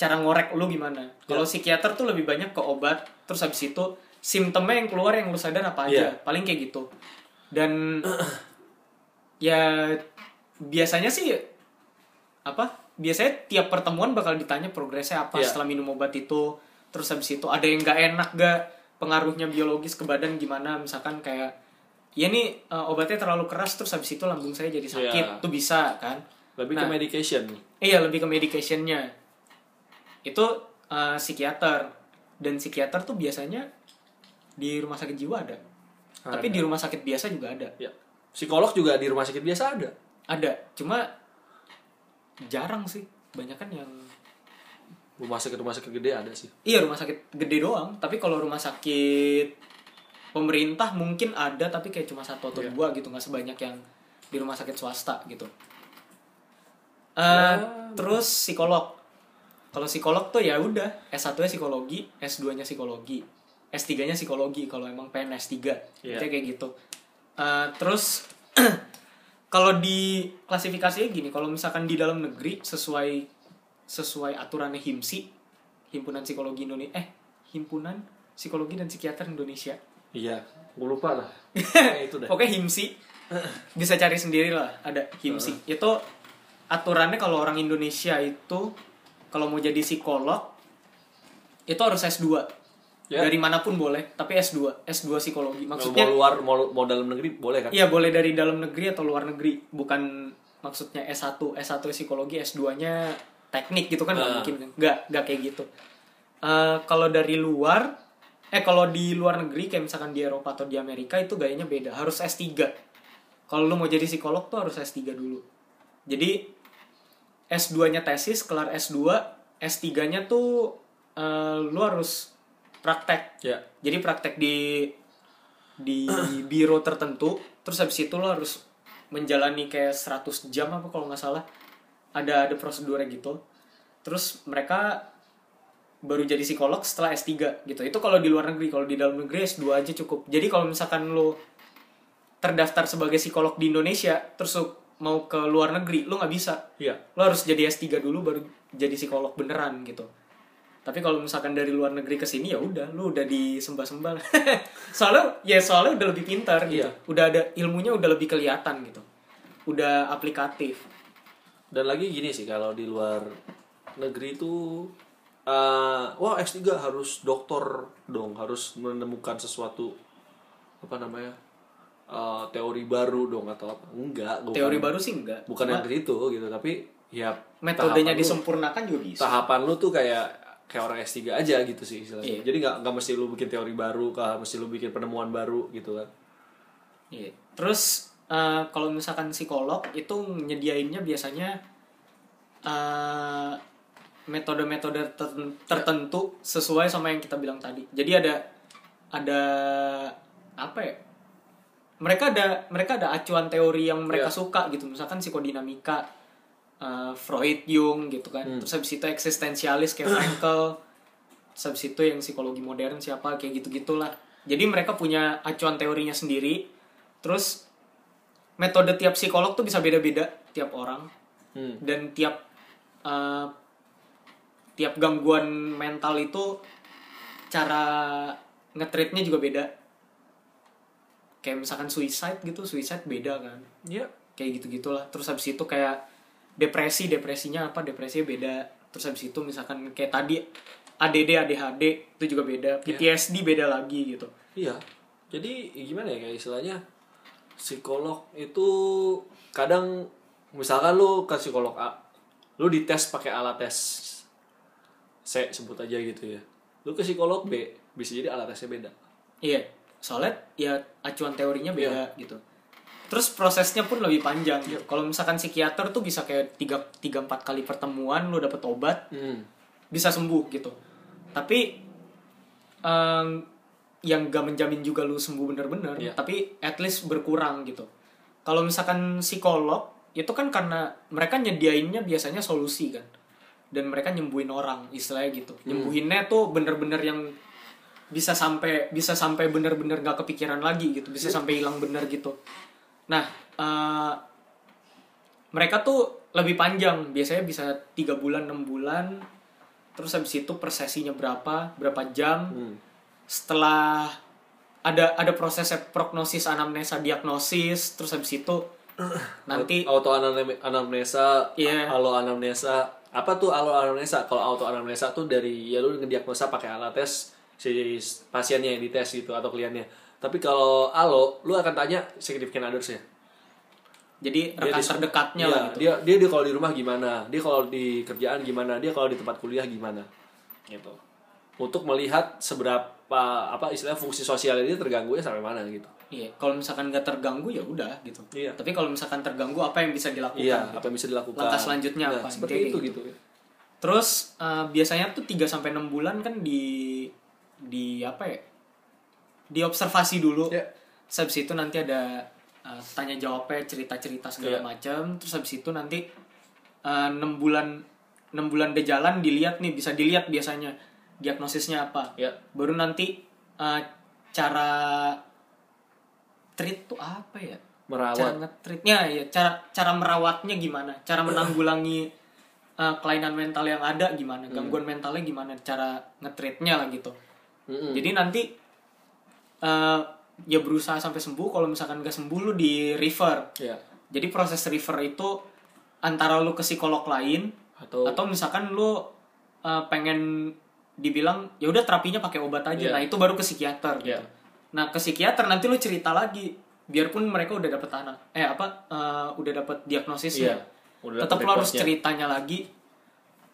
cara ngorek lu gimana. Kalau psikiater tuh lebih banyak ke obat, terus habis itu simptomnya yang keluar yang lu sadar apa aja. Iya. Paling kayak gitu. Dan ya biasanya sih apa? Biasanya tiap pertemuan bakal ditanya progresnya apa Iya. setelah minum obat itu. Terus habis itu ada yang nggak enak gak pengaruhnya biologis ke badan gimana misalkan kayak ya nih eh, obatnya terlalu keras terus habis itu lambung saya jadi sakit Iya. tuh bisa kan Lebih Nah. ke medication. iya lebih ke medicationnya itu eh, psikiater dan psikiater tuh biasanya di rumah sakit jiwa ada tapi di rumah sakit biasa juga ada Ya. Psikolog juga di rumah sakit biasa ada. ada cuma jarang sih banyak kan yang Rumah sakit rumah sakit gede ada sih. iya rumah sakit gede doang tapi kalau rumah sakit pemerintah mungkin ada tapi kayak cuma satu atau Iya. dua gitu nggak sebanyak yang di rumah sakit swasta gitu Eh, Ya. terus psikolog kalau psikolog tuh ya udah S1 nya psikologi S2 nya psikologi S3 nya psikologi kalau emang pengen S3 Iya. Itu kayak gitu Eh, terus kalau di klasifikasinya gini kalau misalkan di dalam negeri sesuai sesuai aturannya HIMSI himpunan psikologi Indonesia eh himpunan psikologi dan psikiater Indonesia Iya. Gue lupa lah. Itu dah. Pokoknya HIMSI bisa cari sendiri lah ada HIMSI. Itu aturannya kalau orang Indonesia itu kalau mau jadi psikolog itu harus S2. Ya. Dari mana pun boleh, tapi S2, S2 psikologi. Maksudnya mau luar mau, mau dalam negeri boleh kan? iya boleh dari dalam negeri atau luar negeri, bukan maksudnya S1, S1 psikologi, S2-nya teknik gitu kan nggak Ah. mungkin. Nggak, nggak kayak gitu. Eh, kalau dari luar eh kalau di luar negeri kayak misalkan di Eropa atau di Amerika itu gayanya beda, harus S3. Kalau lu mau jadi psikolog tuh harus S3 dulu. Jadi S2-nya tesis, kelar S2, S3-nya tuh eh, lu harus praktek. Ya. Jadi praktek di di biro tertentu, terus habis itu lo harus menjalani kayak 100 jam apa kalau nggak salah. Ada ada prosedurnya gitu. Terus mereka baru jadi psikolog setelah S3 gitu. Itu kalau di luar negeri, kalau di dalam negeri S2 aja cukup. Jadi kalau misalkan lo terdaftar sebagai psikolog di Indonesia terus lu mau ke luar negeri lu nggak bisa Iya. lo harus jadi S3 dulu baru jadi psikolog beneran gitu tapi kalau misalkan dari luar negeri ke sini ya udah lu udah disembah-sembah. Soalnya ya soalnya udah lebih pintar gitu. Iya. udah ada ilmunya udah lebih kelihatan gitu. Udah aplikatif. Dan lagi gini sih kalau di luar negeri itu eh wah S3 harus dokter dong, harus menemukan sesuatu apa namanya? eh, teori baru dong atau apa? Enggak, bukan, teori baru sih enggak. Bukan Cuma yang ke situ gitu, tapi ya metodenya tahapan lu- disempurnakan juga bisa. tahapan lu tuh kayak kayak orang S3 aja gitu sih istilahnya. Iya. Jadi nggak nggak mesti lu bikin teori baru, kah mesti lu bikin penemuan baru gitu kan. Iya. Terus eh, kalau misalkan psikolog itu nyediainnya biasanya eh, metode-metode terten- tertentu sesuai sama yang kita bilang tadi. Jadi ada ada apa ya? Mereka ada mereka ada acuan teori yang mereka Iya. suka gitu. Misalkan psikodinamika, eh, Freud, Jung gitu kan. Terus habis itu eksistensialis kayak Frankl. Terus habis itu yang psikologi modern siapa kayak gitu-gitulah. Jadi mereka punya acuan teorinya sendiri. Terus metode tiap psikolog tuh bisa beda-beda tiap orang Hmm. dan tiap eh, tiap gangguan mental itu cara ngetreatnya juga beda. Kayak misalkan suicide gitu, suicide beda kan. Iya. Kayak gitu-gitulah. Terus habis itu kayak depresi, depresinya apa? Depresinya beda. Terus habis itu misalkan kayak tadi ADD, ADHD itu juga beda. PTSD beda lagi gitu. Iya. Jadi gimana ya kayak istilahnya psikolog itu kadang misalkan lu ke psikolog A, lu dites pakai alat tes C sebut aja gitu ya. Lu ke psikolog B, bisa jadi alat tesnya beda. Iya, soalnya ya acuan teorinya beda gitu. Terus prosesnya pun lebih panjang. Kalau misalkan psikiater tuh bisa kayak tiga tiga empat kali pertemuan lu dapet obat Hmm. bisa sembuh gitu. Tapi em, yang gak menjamin juga lu sembuh bener-bener. Iya. Tapi at least berkurang gitu. Kalau misalkan psikolog itu kan karena mereka nyediainnya biasanya solusi kan. Dan mereka nyembuhin orang istilahnya gitu. Nyembuhinnya tuh bener-bener yang bisa sampai bisa sampai bener-bener gak kepikiran lagi gitu bisa sampai hilang bener gitu nah eh, mereka tuh lebih panjang biasanya bisa tiga bulan enam bulan terus habis itu persesinya berapa berapa jam Hmm. setelah ada ada proses prognosis anamnesa diagnosis terus habis itu nanti auto anam- anamnesa, Iya. alo anamnesa. Apa tuh alo anamnesa? Kalau auto anamnesa tuh dari ya lu ngediagnosa pakai alat tes si pasiennya yang dites gitu atau kliennya. Tapi kalau alo, lu akan tanya significant others-nya. jadi Dia rekan di- terdekatnya iya, lah gitu Dia dia dia kalau di rumah gimana? Dia kalau di kerjaan gimana? Dia kalau di tempat kuliah gimana? Gitu. Untuk melihat seberapa apa istilah fungsi sosial ini terganggu ya sampai mana gitu. iya kalau misalkan nggak terganggu ya udah gitu Iya. tapi kalau misalkan terganggu apa yang bisa dilakukan Iya, gitu. apa yang bisa dilakukan? Langkah selanjutnya Nah, apa? Seperti itu gitu. gitu. Terus eh, biasanya tuh 3 sampai 6 bulan kan di di apa ya? Diobservasi dulu. Ya. Terus habis itu nanti ada eh, tanya jawabnya, cerita-cerita segala Ya. macam. Terus habis itu nanti eh, 6 bulan 6 bulan dia jalan dilihat nih, bisa dilihat biasanya diagnosisnya apa. Ya. Baru nanti eh, cara treat tuh apa ya? Merawat. cara nge-treatnya ya cara cara merawatnya gimana cara menanggulangi uh, kelainan mental yang ada gimana Hmm. gangguan mentalnya gimana cara nge-treatnya lah gitu Mm-mm. jadi nanti uh, ya berusaha sampai sembuh kalau misalkan gak sembuh lu di refer Ya. jadi proses refer itu antara lu ke psikolog lain Atau, atau misalkan lu uh, pengen dibilang ya udah terapinya pakai obat aja Iya. nah itu baru ke psikiater gitu Iya. nah ke psikiater nanti lu cerita lagi biarpun mereka udah dapet anak eh apa uh, udah dapet diagnosisnya Iya. Udah tetap lu harus ceritanya lagi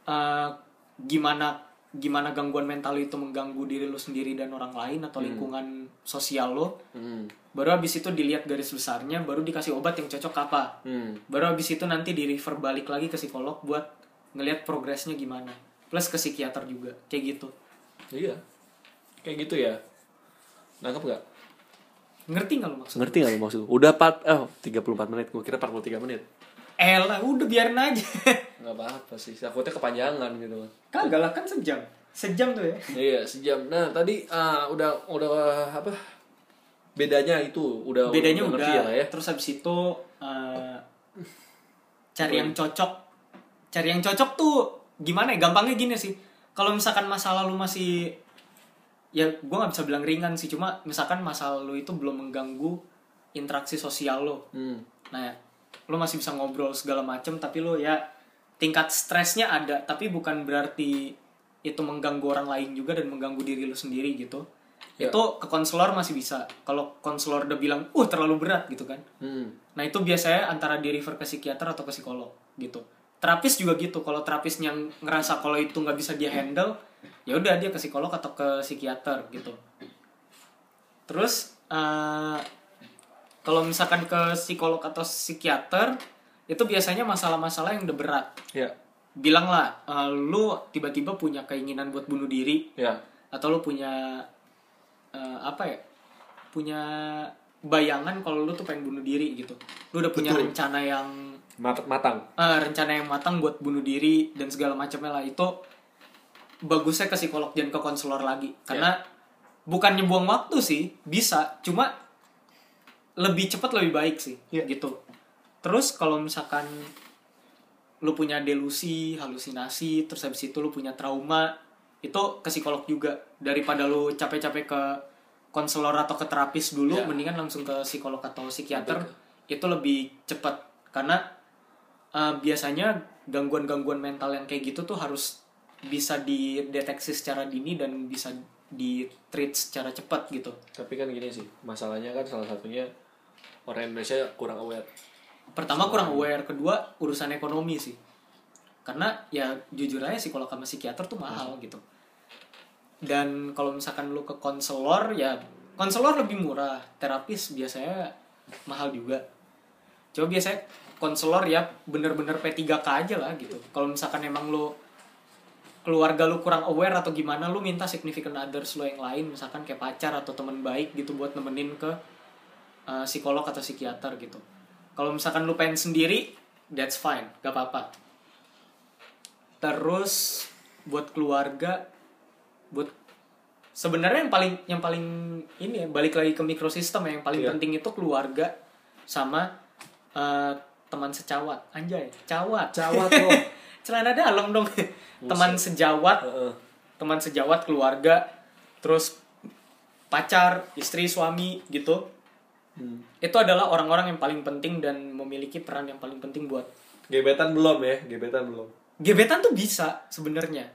uh, gimana gimana gangguan mental itu mengganggu diri lu sendiri dan orang lain atau Hmm. lingkungan sosial lo Hmm. baru habis itu dilihat garis besarnya baru dikasih obat yang cocok apa Hmm. baru habis itu nanti di refer balik lagi ke psikolog buat ngelihat progresnya gimana plus ke psikiater juga kayak gitu Iya. Kayak gitu ya. Nangkep nggak? ngerti nggak lu maksud Ngerti nggak lo maksud? Udah 4, oh 34 menit. Gue kira 43 menit. Eh lah udah biarin aja Nggak apa-apa sih. Takutnya kepanjangan gitu. kagak lah kan sejam sejam tuh ya iya, sejam. Nah, tadi ah, udah udah apa? bedanya itu udah bedanya udah, udah, ya ya terus habis itu eh, cari yang cocok cari yang cocok tuh gimana ya gampangnya gini sih kalau misalkan masa lalu masih ya gue nggak bisa bilang ringan sih cuma misalkan masa lalu itu belum mengganggu interaksi sosial lo hmm. nah lo masih bisa ngobrol segala macem tapi lo ya tingkat stresnya ada tapi bukan berarti itu mengganggu orang lain juga dan mengganggu diri lo sendiri gitu. Ya. itu ke konselor masih bisa. Kalau konselor udah bilang uh terlalu berat gitu kan. Hmm. nah itu biasanya antara di refer ke psikiater atau ke psikolog gitu. Terapis juga gitu. Kalau terapisnya ngerasa kalau itu nggak bisa dia handle ya udah dia ke psikolog atau ke psikiater gitu. Terus eh, kalau misalkan ke psikolog atau psikiater itu biasanya masalah-masalah yang udah berat. Ya. Bilang lah eh, lu tiba-tiba punya keinginan buat bunuh diri. Ya. Atau lu punya eh, apa ya punya bayangan kalau lu tuh pengen bunuh diri gitu. Lu udah punya Betul. rencana yang Mat- matang. Eh, rencana yang matang buat bunuh diri dan segala macamnya lah. Itu bagusnya ke psikolog dan ke konselor lagi. Karena bukannya buang waktu sih bisa. Cuma lebih cepat lebih baik sih Iya. gitu. Terus kalau misalkan lu punya delusi halusinasi terus habis itu lu punya trauma itu ke psikolog juga. Daripada lu capek-capek ke konselor atau ke terapis dulu Iya. mendingan langsung ke psikolog atau psikiater. Itu lebih cepat. Karena uh, biasanya gangguan-gangguan mental yang kayak gitu tuh harus bisa dideteksi secara dini dan bisa di treat secara cepat gitu. Tapi kan gini sih masalahnya kan salah satunya orang Indonesia kurang aware. Pertama kurang aware kedua urusan ekonomi sih. Karena ya jujur aja psikolog sama psikiater tuh mahal gitu. Dan kalau misalkan lu ke konselor ya konselor lebih murah. Terapis biasanya mahal juga. Coba biasanya konselor ya bener-bener P3K aja lah gitu. Kalau misalkan emang lu keluarga lu kurang aware atau gimana lu minta significant others lu yang lain. Misalkan kayak pacar atau teman baik gitu buat nemenin ke uh, psikolog atau psikiater gitu. Kalau misalkan lu pengen sendiri that's fine gak apa-apa. Terus buat keluarga buat sebenarnya yang paling yang paling ini ya balik lagi ke mikrosistem ya, yang paling Iya. penting itu keluarga sama eh, teman secawat anjay cawat. Cawat loh. celana dalam dong. Teman sejawat. Teman sejawat keluarga terus pacar istri suami gitu Hmm. itu adalah orang-orang yang paling penting dan memiliki peran yang paling penting buat gebetan belum ya gebetan belum. Gebetan tuh bisa sebenarnya.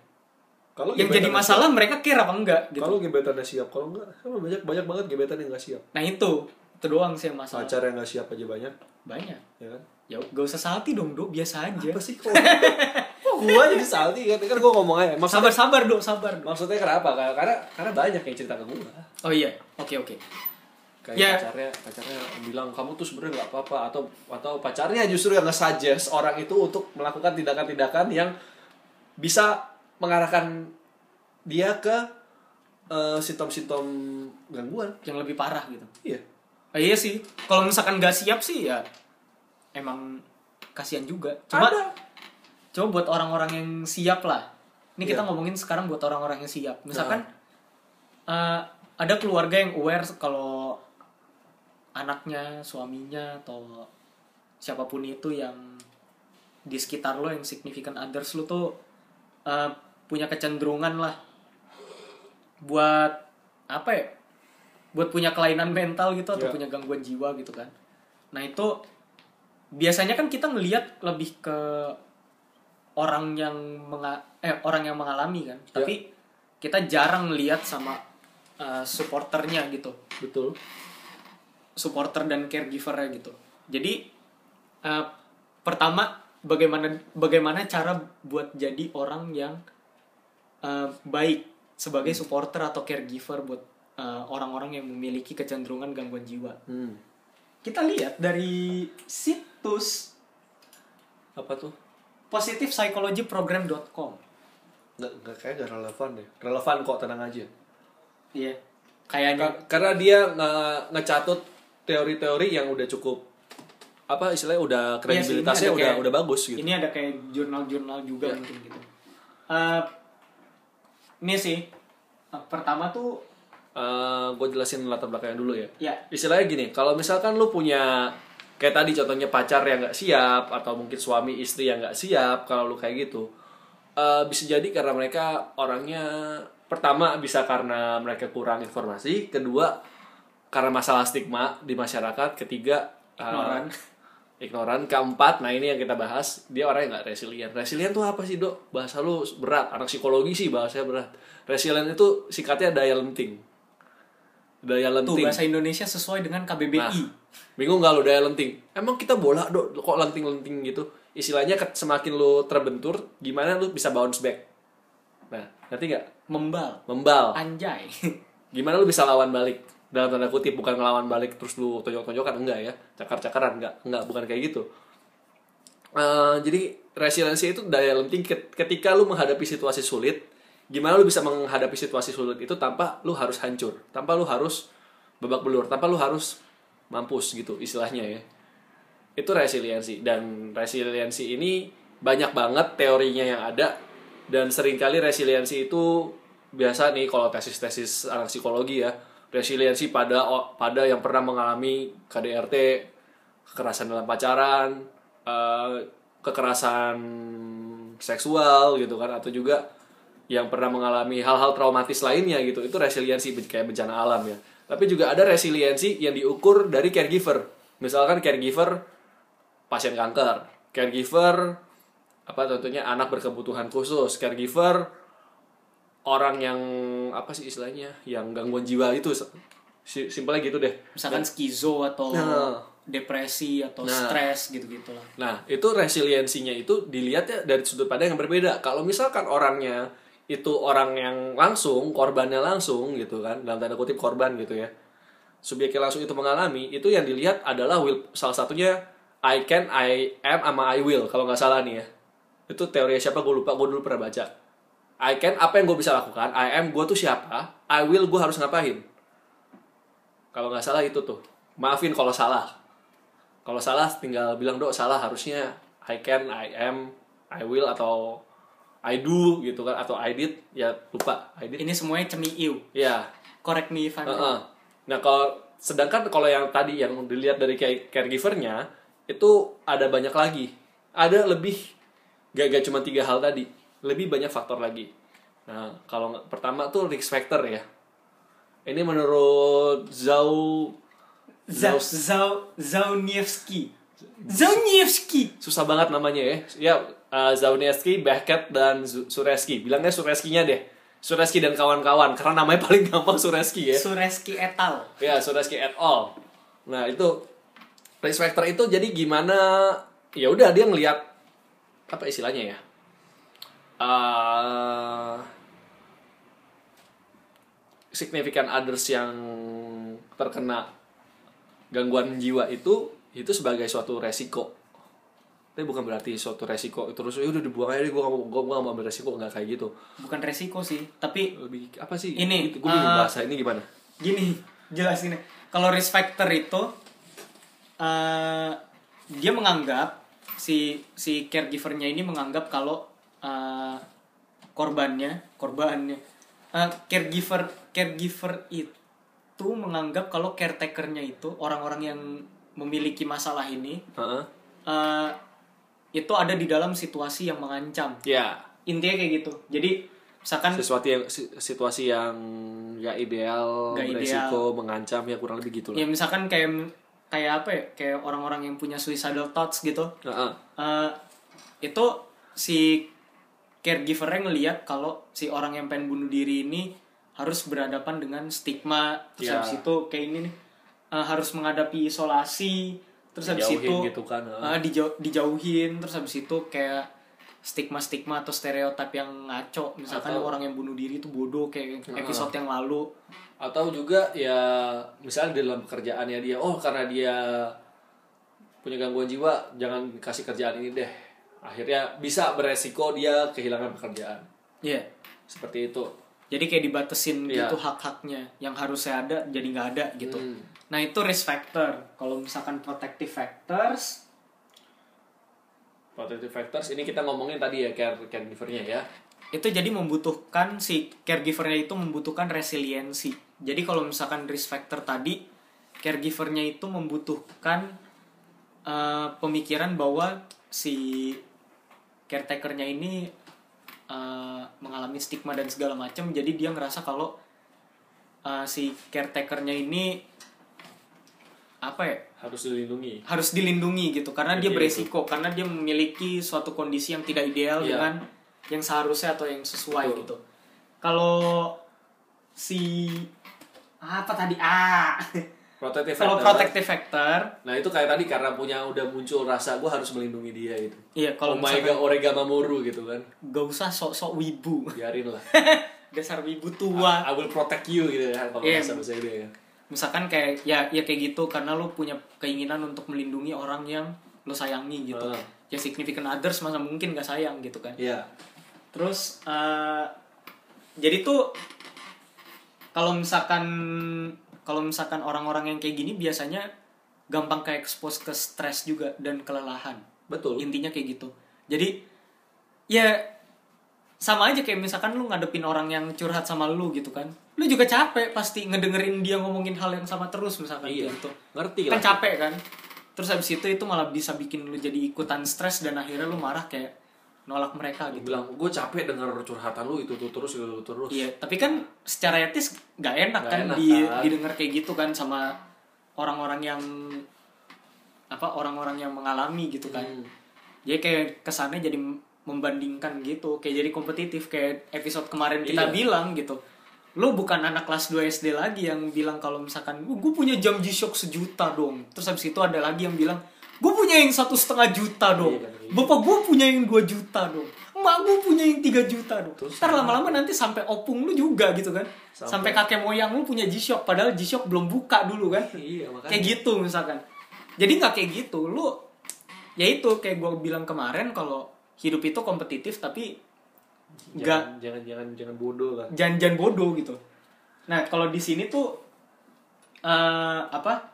Kalau yang jadi masalah mereka care apa enggak siap- gitu. Kalau gebetannya siap kalau enggak sama banyak banyak banget gebetan yang nggak siap. Nah itu. Itu doang sih yang masalah. Pacar yang nggak siap aja banyak. Banyak. Ya kan? Ya gak usah salty dong do biasa aja. Apa sih kok? Gua jadi salty? Kan kan gua ngomong aja. Sabar maksudnya sabar do sabar do maksudnya kenapa? Karena karena karena banyak yang cerita ke gua. Oh iya. Oke oke kayak Ya. pacarnya pacarnya bilang kamu tuh sebenarnya nggak apa-apa. Atau atau pacarnya justru yang nge-suggest orang itu untuk melakukan tindakan-tindakan yang bisa mengarahkan dia ke eh, simptom-simptom gangguan. Yang lebih parah gitu. Iya. Ah, iya sih. Kalau misalkan gak siap sih ya emang kasihan juga. Cuma Ada. coba buat orang-orang yang siap lah. Ini kita Iya. ngomongin sekarang buat orang-orang yang siap. Misalkan eh, ada keluarga yang aware kalau anaknya suaminya atau siapa pun itu yang di sekitar lo yang significant others lo tuh eh, punya kecenderungan lah buat apa ya buat punya kelainan mental gitu atau Iya. punya gangguan jiwa gitu kan nah itu biasanya kan kita ngelihat lebih ke orang yang menga eh orang yang mengalami kan Iya. tapi kita jarang lihat sama uh, supporternya gitu betul supporter dan caregivernya gitu. Jadi uh, pertama bagaimana bagaimana cara buat jadi orang yang uh, baik sebagai supporter atau caregiver buat uh, orang-orang yang memiliki kecenderungan gangguan jiwa. Hmm. kita lihat dari situs apa tuh? positivepsychologyprogram.com nggak nggak kayak gak relevan deh. Relevan kok tenang aja. Iya. Kayaknya. Ka- karena dia nge- ngecatut teori-teori yang udah cukup apa istilahnya udah Iya kredibilitasnya ada udah kayak- udah bagus gitu ini ada kayak jurnal-jurnal juga Iya. mungkin gitu Eh, ini sih eh, pertama tuh gue jelasin latar belakangnya dulu ya Ya. istilahnya gini kalau misalkan lu punya kayak tadi contohnya pacar yang nggak siap atau mungkin suami istri yang nggak siap kalau lu kayak gitu eh, bisa jadi karena mereka orangnya pertama bisa karena mereka kurang informasi kedua karena masalah stigma di masyarakat ketiga eh, Ignoran. ignoran keempat nah ini yang kita bahas dia orang yang nggak resilient resilient tuh apa sih dok bahasa lu berat anak psikologi sih bahasanya berat resilient itu singkatnya daya lenting daya Tuh lenting bahasa Indonesia sesuai dengan KBBI. Nah, bingung gak lu daya lenting? Emang kita bola dok, kok lenting-lenting gitu? Istilahnya semakin lu terbentur, gimana lu bisa bounce back? Nah, ngerti gak? Membal. Membal. Anjay. Gimana lu bisa lawan balik? Dalam tanda kutip, bukan ngelawan balik terus lu tonjok-tonjokan, enggak ya? Cakar-cakaran, enggak. Enggak, bukan kayak gitu. Eh, jadi, resiliensi itu daya lenting ket- ketika lu menghadapi situasi sulit, gimana lu bisa menghadapi situasi sulit itu tanpa lu harus hancur, tanpa lu harus babak belur, tanpa lu harus mampus gitu istilahnya ya. Itu resiliensi dan resiliensi ini banyak banget teorinya yang ada dan sering kali resiliensi itu biasa nih kalau tesis-tesis anak psikologi ya resiliensi pada pada yang pernah mengalami KDRT kekerasan dalam pacaran eh, kekerasan seksual gitu kan atau juga yang pernah mengalami hal-hal traumatis lainnya gitu. Itu resiliensi kayak bencana alam ya. Tapi juga ada resiliensi yang diukur dari caregiver. Misalkan caregiver pasien kanker caregiver apa tentunya anak berkebutuhan khusus caregiver orang yang apa sih istilahnya yang gangguan jiwa itu Si- simpelnya gitu deh Misalkan skizo atau Nah. depresi atau Nah. stres gitu-gitu lah. Nah, itu resiliensinya itu dilihatnya dari sudut pandang yang berbeda. Kalau misalkan orangnya itu orang yang langsung, korbannya langsung gitu kan, dalam tanda kutip korban gitu ya. Subjeknya langsung itu mengalami, itu yang dilihat adalah will salah satunya I can, I am, sama I will kalau nggak salah nih ya. Itu teori siapa gue lupa, gue dulu pernah baca. I can, apa yang gue bisa lakukan, I am, gue tuh siapa, I will, gue harus ngapain. Kalau nggak salah itu tuh. Maafin kalau salah kalau salah tinggal bilang dok salah harusnya I can I am I will atau I do gitu kan atau I did ya lupa I did Ini semuanya cemiu. ya Correct me if I'm Heeh. wrong. nah kalau sedangkan kalau yang tadi yang dilihat dari care- caregivernya itu ada banyak lagi ada lebih gak, gak cuma tiga hal tadi lebih banyak faktor lagi nah kalau pertama tuh risk factor ya ini menurut Zhao Zau Zau Zauniewski. Zauniewski. susah banget namanya ya. Ya, uh, Zauniewski, Beckett, dan Sureski. Bilangnya Sureskinya deh. Sureski dan kawan-kawan. Karena namanya paling gampang Sureski ya. Sureski et al. Ya, Sureski et al. Nah, itu risk factor itu jadi gimana? Ya udah dia ngelihat apa istilahnya ya? Uh, significant others yang terkena gangguan jiwa itu itu sebagai suatu resiko. Tapi bukan berarti suatu resiko terus ya udah dibuang aja deh gue gak mau gue gak mau ambil resiko nggak kayak gitu. Bukan resiko sih, tapi lebih apa sih? Ini, gue bingung uh, bahasa ini gimana. gini jelasin. Kalau risk factor itu eh dia menganggap si si caregivernya ini menganggap kalau eh, korbannya korbannya. Eh, caregiver caregiver itu menganggap kalau caretakernya itu orang-orang yang memiliki masalah ini Heeh. eh, itu ada di dalam situasi yang mengancam. Ya. Intinya kayak gitu. Jadi misalkan sesuatu yang si- situasi yang gak ideal Nggak resiko mengancam ya kurang lebih gitu ya lah misalkan kayak kayak apa ya? Kayak orang-orang yang punya suicidal thoughts gitu. Heeh. Eh, itu si caregivernya ngelihat kalau si orang yang pengen bunuh diri ini harus berhadapan dengan stigma. Terus Ya. habis itu kayak ini nih eh, harus menghadapi isolasi. Terus habis Dijauhin itu gitu kan, eh, dijau- dijauhin. Terus habis itu kayak stigma-stigma atau stereotip yang ngaco. Misalkan Atau- orang yang bunuh diri itu bodoh kayak episode yang lalu. Atau juga ya misalnya dalam pekerjaannya dia oh karena dia punya gangguan jiwa jangan kasih kerjaan ini deh akhirnya bisa beresiko dia kehilangan pekerjaan. Ya seperti itu. Jadi kayak dibatesin Iya. gitu hak-haknya. Yang harusnya ada jadi nggak ada gitu. Hmm. nah itu risk factor. Kalau misalkan protective factors protective factors ini kita ngomongin tadi ya care caregivernya ya. itu jadi membutuhkan si caregivernya itu membutuhkan resiliensi. Jadi kalau misalkan risk factor tadi caregivernya itu membutuhkan eh, pemikiran bahwa si caretakernya ini eh, mengalami stigma dan segala macam jadi dia ngerasa kalau eh, si caretakernya ini apa ya harus dilindungi harus dilindungi gitu karena dia Iya, beresiko karena dia memiliki suatu kondisi yang tidak ideal Iya. dengan yang seharusnya atau yang sesuai Betul. gitu kalau si apa tadi ah protective kalau factor. protective factor. Nah itu kayak tadi karena punya udah muncul rasa gue harus melindungi dia itu iya kalau Omega misalkan Orega Mamoru gitu kan. Gak usah sok-sok wibu. Biarin lah. Dasar wibu tua. I will protect you gitu kan kalau Iya. bahasa bahasa dia ya. Misalkan kayak ya ya kayak gitu karena lu punya keinginan untuk melindungi orang yang lo sayangi gitu. Ah. ya significant others masa mungkin gak sayang gitu kan. Iya. Terus eh, jadi tuh kalau misalkan kalau misalkan orang-orang yang kayak gini biasanya gampang kayak expose ke stres juga dan kelelahan. betul Intinya kayak gitu. Jadi ya sama aja kayak misalkan lu ngadepin orang yang curhat sama lu gitu kan. Lu juga capek pasti ngedengerin dia ngomongin hal yang sama terus misalkan iya gitu. ngerti Kan lah capek kan. Terus habis itu itu malah bisa bikin lu jadi ikutan stres dan akhirnya lu marah kayak nolak mereka gitu. bilang gue capek denger curhatan lu itu tuh terus itu tuh terus Iya, tapi kan secara etis nggak enak Nggak kan enak, di kan. didengar kayak gitu kan sama orang-orang yang apa orang-orang yang mengalami gitu kan. Hmm. Jadi kayak kesannya jadi membandingkan gitu, kayak jadi kompetitif kayak episode kemarin kita Iya. bilang gitu. Lu bukan anak kelas 2 SD lagi yang bilang kalau misalkan gue punya jam G-Shock sejuta dong. Terus habis itu ada lagi yang bilang gue punya yang satu setengah juta dong. Iya, iya. Bapak gue punya yang 2 juta dong. Emak gue punya yang 3 juta dong. Terus Ntar lama-lama nanti sampai opung lu juga gitu kan. Sampai, Sampai- kakek moyang lu punya G-Shock padahal G-Shock belum buka dulu kan. iya makanya Kayak gitu misalkan. Jadi nggak kayak gitu. Lu ya itu kayak gue bilang kemarin kalau hidup itu kompetitif tapi nggak jangan, jangan jangan jangan bodoh lah jangan-jangan bodoh gitu. Nah kalau di sini tuh eh apa?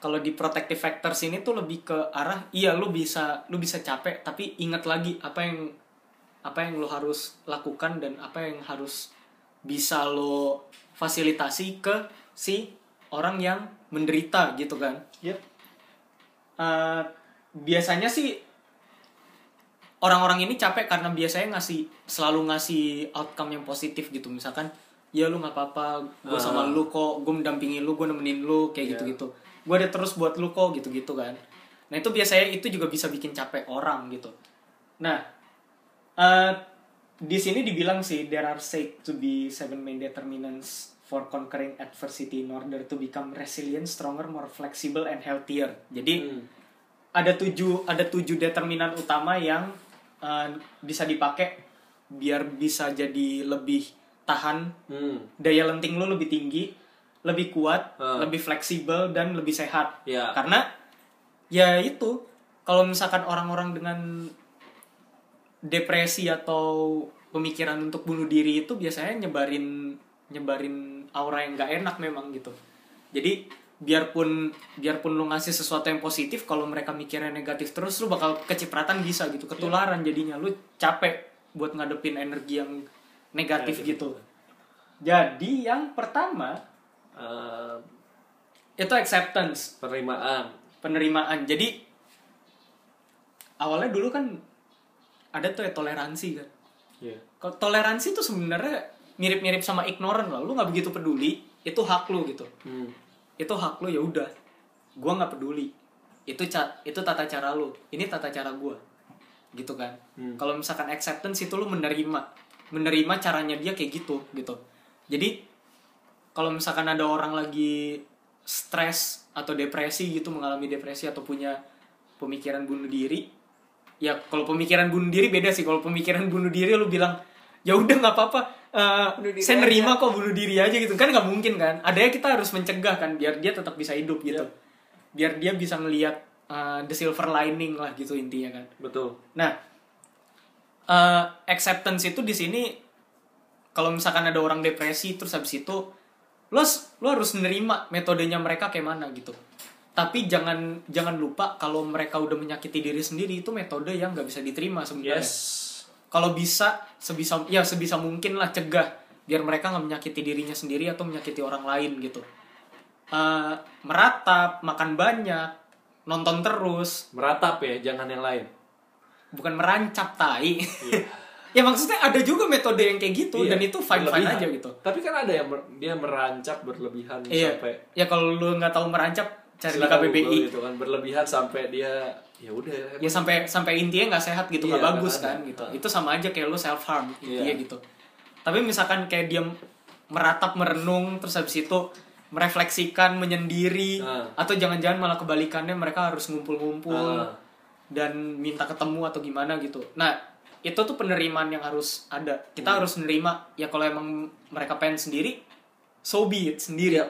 Kalau di protective factors ini tuh lebih ke arah iya lu bisa lu bisa capek tapi ingat lagi apa yang apa yang lo harus lakukan dan apa yang harus bisa lo fasilitasi ke si orang yang menderita gitu kan. Yep. Eh, biasanya sih orang-orang ini capek karena biasanya ngasih selalu ngasih outcome yang positif gitu misalkan ya lu nggak apa-apa gue sama Ah. lu kok gue mendampingi lu gue nemenin lu kayak Iya. gitu-gitu gue ada terus buat lu kok gitu-gitu kan nah itu biasanya itu juga bisa bikin capek orang gitu nah eh di sini dibilang sih there are said to be seven main determinants for conquering adversity in order to become resilient, stronger, more flexible and healthier. Jadi Hmm. ada tujuh ada tujuh determinan utama yang eh, bisa dipakai biar bisa jadi lebih tahan Hmm. daya lenting lu lebih tinggi lebih kuat Hmm. lebih fleksibel dan lebih sehat Ya. karena ya itu kalau misalkan orang-orang dengan depresi atau pemikiran untuk bunuh diri itu biasanya nyebarin nyebarin aura yang gak enak memang gitu jadi biarpun biarpun lu ngasih sesuatu yang positif kalau mereka mikirnya negatif terus lu bakal kecipratan bisa gitu ketularan jadinya lu capek buat ngadepin energi yang negatif Negatif. gitu jadi yang pertama Eh, itu acceptance. Penerimaan. Penerimaan. Jadi awalnya dulu kan ada tuh ya toleransi kan. Kalau toleransi tuh sebenarnya mirip-mirip sama ignorant lah. Lu nggak begitu peduli itu hak lu gitu. Hmm. itu hak lu ya udah. Gua nggak peduli. Itu ca itu tata cara lu. Ini tata cara gua. Gitu kan. Hmm. kalau misalkan acceptance itu lu menerima. Menerima caranya dia kayak gitu gitu. Jadi kalau misalkan ada orang lagi stres atau depresi gitu mengalami depresi atau punya pemikiran bunuh diri ya kalau pemikiran bunuh diri beda sih. Kalau pemikiran bunuh diri lu bilang ya udah nggak apa-apa diri saya nerima kok bunuh diri aja gitu. Kan nggak mungkin kan? Adanya kita harus mencegah kan biar dia tetap bisa hidup gitu. Iya. biar dia bisa ngelihat eh, the silver lining lah gitu intinya kan. Betul. Nah, eh, acceptance itu di sini kalau misalkan ada orang depresi terus habis itu lo lo harus nerima metodenya mereka kayak mana gitu. Tapi jangan jangan lupa kalau mereka udah menyakiti diri sendiri itu metode yang nggak bisa diterima sebenarnya. yes Kalau bisa sebisa ya sebisa mungkin lah cegah biar mereka nggak menyakiti dirinya sendiri atau menyakiti orang lain gitu Eh, meratap makan banyak nonton terus Meratap ya, jangan yang lain. bukan merancap tai ya maksudnya ada juga metode yang kayak gitu Iya, dan itu fine fine aja gitu Tapi kan ada yang mer- dia merancap berlebihan iya sampai ya kalau lu nggak tahu merancap cari di KBBI gitu kan berlebihan sampai dia ya udah ya sampai sampai intinya nggak sehat gitu nggak Iya, bagus kan ada. gitu itu sama aja kayak lu self harm intinya Iya. gitu tapi misalkan kayak dia meratap merenung terus habis itu merefleksikan menyendiri Ah. atau jangan-jangan malah kebalikannya mereka harus ngumpul-ngumpul Ah. dan minta ketemu atau gimana gitu nah itu tuh penerimaan yang harus ada kita Hmm. harus menerima ya kalau emang mereka pengen sendiri so be it sendiri Iya.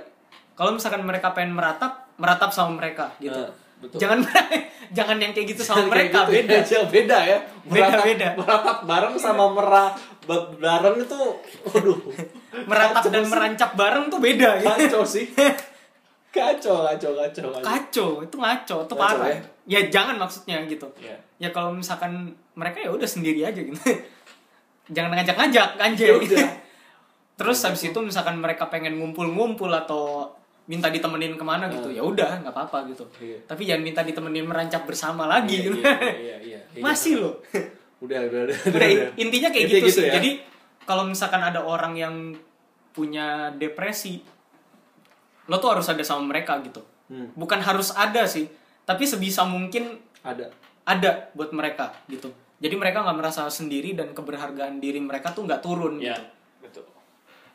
kalau misalkan mereka pengen meratap meratap sama mereka gitu Ah, betul. jangan jangan yang kayak gitu sama Kayak mereka gitu beda ya, beda ya. Meratap- Beda-beda. Meratap bareng sama merah bareng itu waduh. meratap dan merancap bareng tuh beda ya Kacau sih. Kacau, kacau, kacau, kacau. kacau itu ngaco itu Ngaco, parah ya? ya jangan maksudnya gitu Iya. ya kalau misalkan mereka ya udah sendiri aja gitu jangan ngajak-ngajak Ya anjay udah. terus habis itu misalkan mereka pengen ngumpul-ngumpul atau minta ditemenin ke mana gitu ya udah nggak apa-apa gitu. Iya. tapi jangan minta ditemenin merancap bersama lagi Iya, gitu iya, iya, iya, iya. masih loh Udah, udah, udah. Udah, intinya kayak Intinya gitu, sih ya? jadi kalau misalkan ada orang yang punya depresi lo tuh harus ada sama mereka gitu Hmm, bukan harus ada sih tapi sebisa mungkin ada. Ada buat mereka gitu jadi mereka nggak merasa sendiri dan keberhargaan diri mereka tuh nggak turun Ya, gitu betul.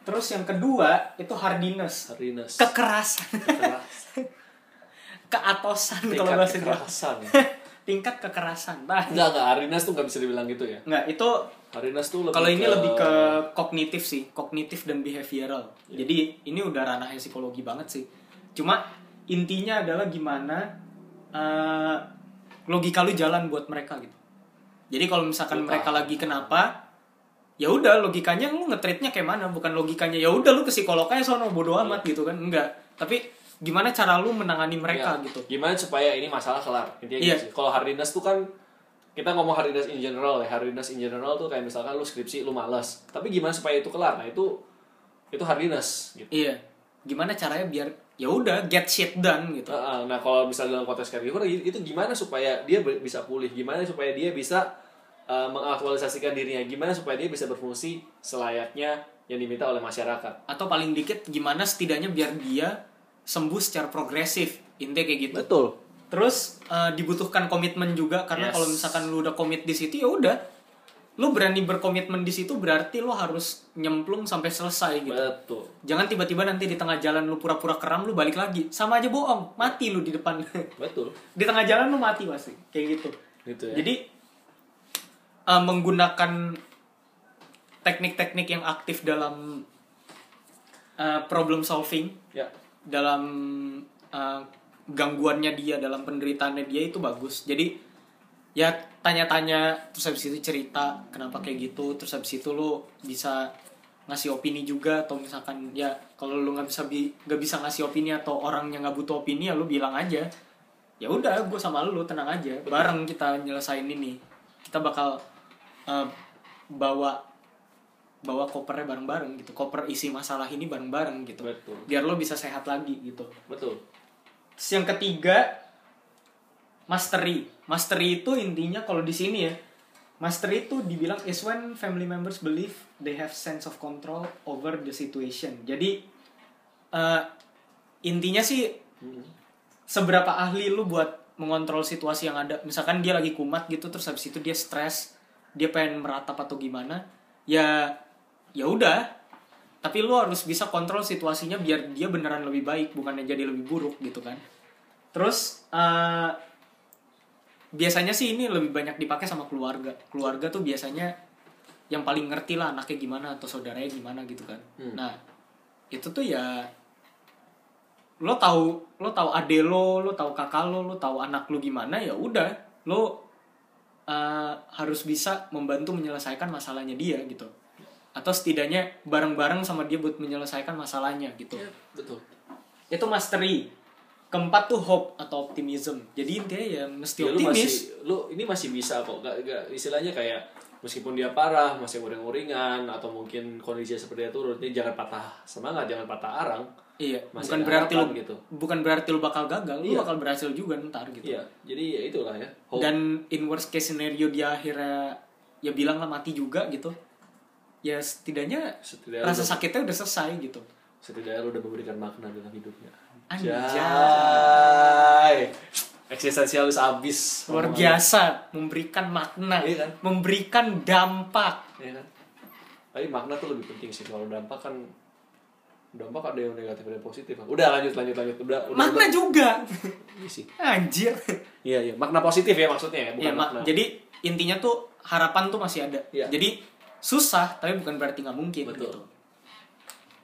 terus yang kedua itu hardiness Hardiness. kekerasan Kekeras. keatosan kalau Tingkat bahasa kekerasan. ya. tingkat kekerasan nah Enggak, enggak. Hardiness tuh nggak bisa dibilang gitu ya. nggak itu Hardiness tuh lebih kalau ini lebih ke kognitif sih kognitif dan behavioral Iya. jadi ini udah ranahnya psikologi banget sih cuma intinya adalah gimana eh, logika lu jalan buat mereka gitu jadi kalau misalkan mereka lagi kenapa ya udah logikanya lu ngetreatnya kayak mana bukan logikanya ya udah lu ke psikolog aja sono bodo amat gitu kan enggak tapi gimana cara lu menangani mereka Ya, gitu Gimana supaya ini masalah kelar? Intinya Iya. gitu. Kalau hardiness tuh kan kita ngomong hardiness in general ya. Hardiness in general tuh kayak misalkan lu skripsi lu malas. Tapi gimana supaya itu kelar? Nah, itu itu hardiness gitu. iya gimana caranya biar ya udah get shit done gitu Nah, nah, kalau misalnya dalam konteks caregiver itu gimana supaya dia bisa pulih? Gimana supaya dia bisa uh, mengaktualisasikan dirinya? Gimana supaya dia bisa berfungsi selayaknya yang diminta oleh masyarakat? atau paling dikit gimana setidaknya biar dia sembuh secara progresif intinya kayak gitu Betul. terus eh, dibutuhkan komitmen juga karena Yes. kalau misalkan lu udah komit di situ ya udah lu berani berkomitmen di situ berarti lu harus nyemplung sampai selesai gitu Betul. jangan tiba-tiba nanti di tengah jalan lu pura-pura keram lu balik lagi sama aja bohong mati lu di depan Betul. di tengah jalan lu mati pasti kayak gitu Gitu ya. jadi eh, menggunakan teknik-teknik yang aktif dalam eh, problem solving ya. dalam uh, gangguannya dia dalam penderitaannya dia itu bagus jadi ya tanya-tanya terus habis itu cerita kenapa kayak gitu terus habis itu lo bisa ngasih opini juga atau misalkan ya kalau lu nggak bisa bi nggak bisa ngasih opini atau orang yang nggak butuh opini ya lu bilang aja. Ya udah gue sama lu tenang aja bareng kita nyelesain ini. Kita bakal uh, bawa bawa kopernya bareng-bareng gitu. Koper isi masalah ini bareng-bareng gitu. Betul. biar lo bisa sehat lagi gitu. Betul. Terus yang ketiga mastery. Mastery itu intinya kalau di sini ya mastery itu dibilang is when family members believe they have sense of control over the situation. Jadi eh, intinya sih seberapa ahli lu buat mengontrol situasi yang ada. Misalkan dia lagi kumat gitu terus habis itu dia stres dia pengen meratap atau gimana ya ya udah. Tapi lu harus bisa kontrol situasinya biar dia beneran lebih baik bukannya jadi lebih buruk gitu kan. Terus eh, biasanya sih ini lebih banyak dipakai sama keluarga. Keluarga tuh biasanya yang paling ngerti lah anaknya gimana atau saudaranya gimana gitu kan. Hmm. nah itu tuh ya lo tahu lo tahu ade lo lo tahu kakak lo lo tahu anak lo gimana ya udah lo eh, harus bisa membantu menyelesaikan masalahnya dia gitu. Atau setidaknya bareng-bareng sama dia buat menyelesaikan masalahnya gitu. Ya, betul. itu mastery keempat tuh hope atau optimism. Jadi intinya ya mesti Ya, lu masih optimis lu ini masih bisa kok. Gak, gak istilahnya kayak meskipun dia parah masih uring-uringan atau mungkin kondisinya seperti itu ini jangan patah semangat jangan patah arang. Iya Masih bukan berarti lu gitu. bukan berarti lu bakal gagal lu Iya. bakal berhasil juga ntar gitu. Iya jadi ya itulah ya Hope. dan in worst case scenario dia akhirnya ya bilang lah mati juga gitu ya setidaknya Setidaknya rasa lu- sakitnya udah selesai gitu. Setidaknya lu udah memberikan makna dalam hidupnya Anjay. Eksistensialis abis luar biasa memberikan makna Iya kan? memberikan dampak Iya kan? Tapi makna tuh lebih penting sih kalau dampak kan dampak ada yang negatif ada yang positif. Udah lanjut lanjut lanjut udah udah. makna udah. juga Iya sih. anjir Iya iya makna positif ya maksudnya ya bukan ya, mak- makna. jadi intinya tuh harapan tuh masih ada Iya. jadi susah tapi bukan berarti nggak mungkin Betul. gitu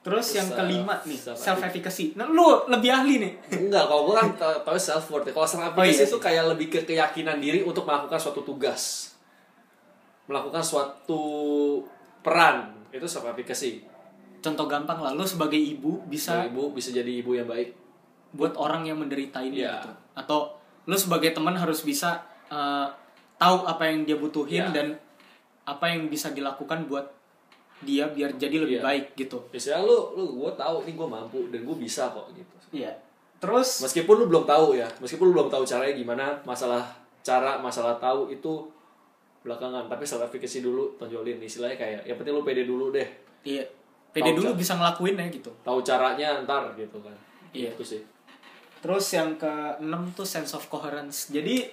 terus yang kelima nih self- efficacy nah lu lebih ahli nih Enggak, kalau gue kan tau self worth. Kalau self Oh, iya efficacy itu sih. kayak lebih ke keyakinan diri untuk melakukan suatu tugas. Melakukan suatu peran. Itu self efficacy. contoh gampang lah lu sebagai ibu bisa Bisa ibu bisa jadi ibu yang baik. buat orang yang menderita ini Iya. gitu atau lu sebagai teman harus bisa eh, tahu apa yang dia butuhin Iya. dan apa yang bisa dilakukan buat dia biar jadi lebih Iya. baik gitu Biasanya lu lu gue tahu nih gue mampu dan gue bisa kok gitu. iya terus Meskipun lu belum tahu ya, meskipun lu belum tahu caranya gimana, masalah cara, masalah tahu itu belakangan. Tapi self efficacy dulu tonjolin istilahnya kayak yang penting lu pede dulu deh. iya pede Tahu dulu cara. bisa ngelakuin ya gitu Tahu caranya ntar gitu kan. Iya. Itu sih. terus yang keenam tuh sense of coherence jadi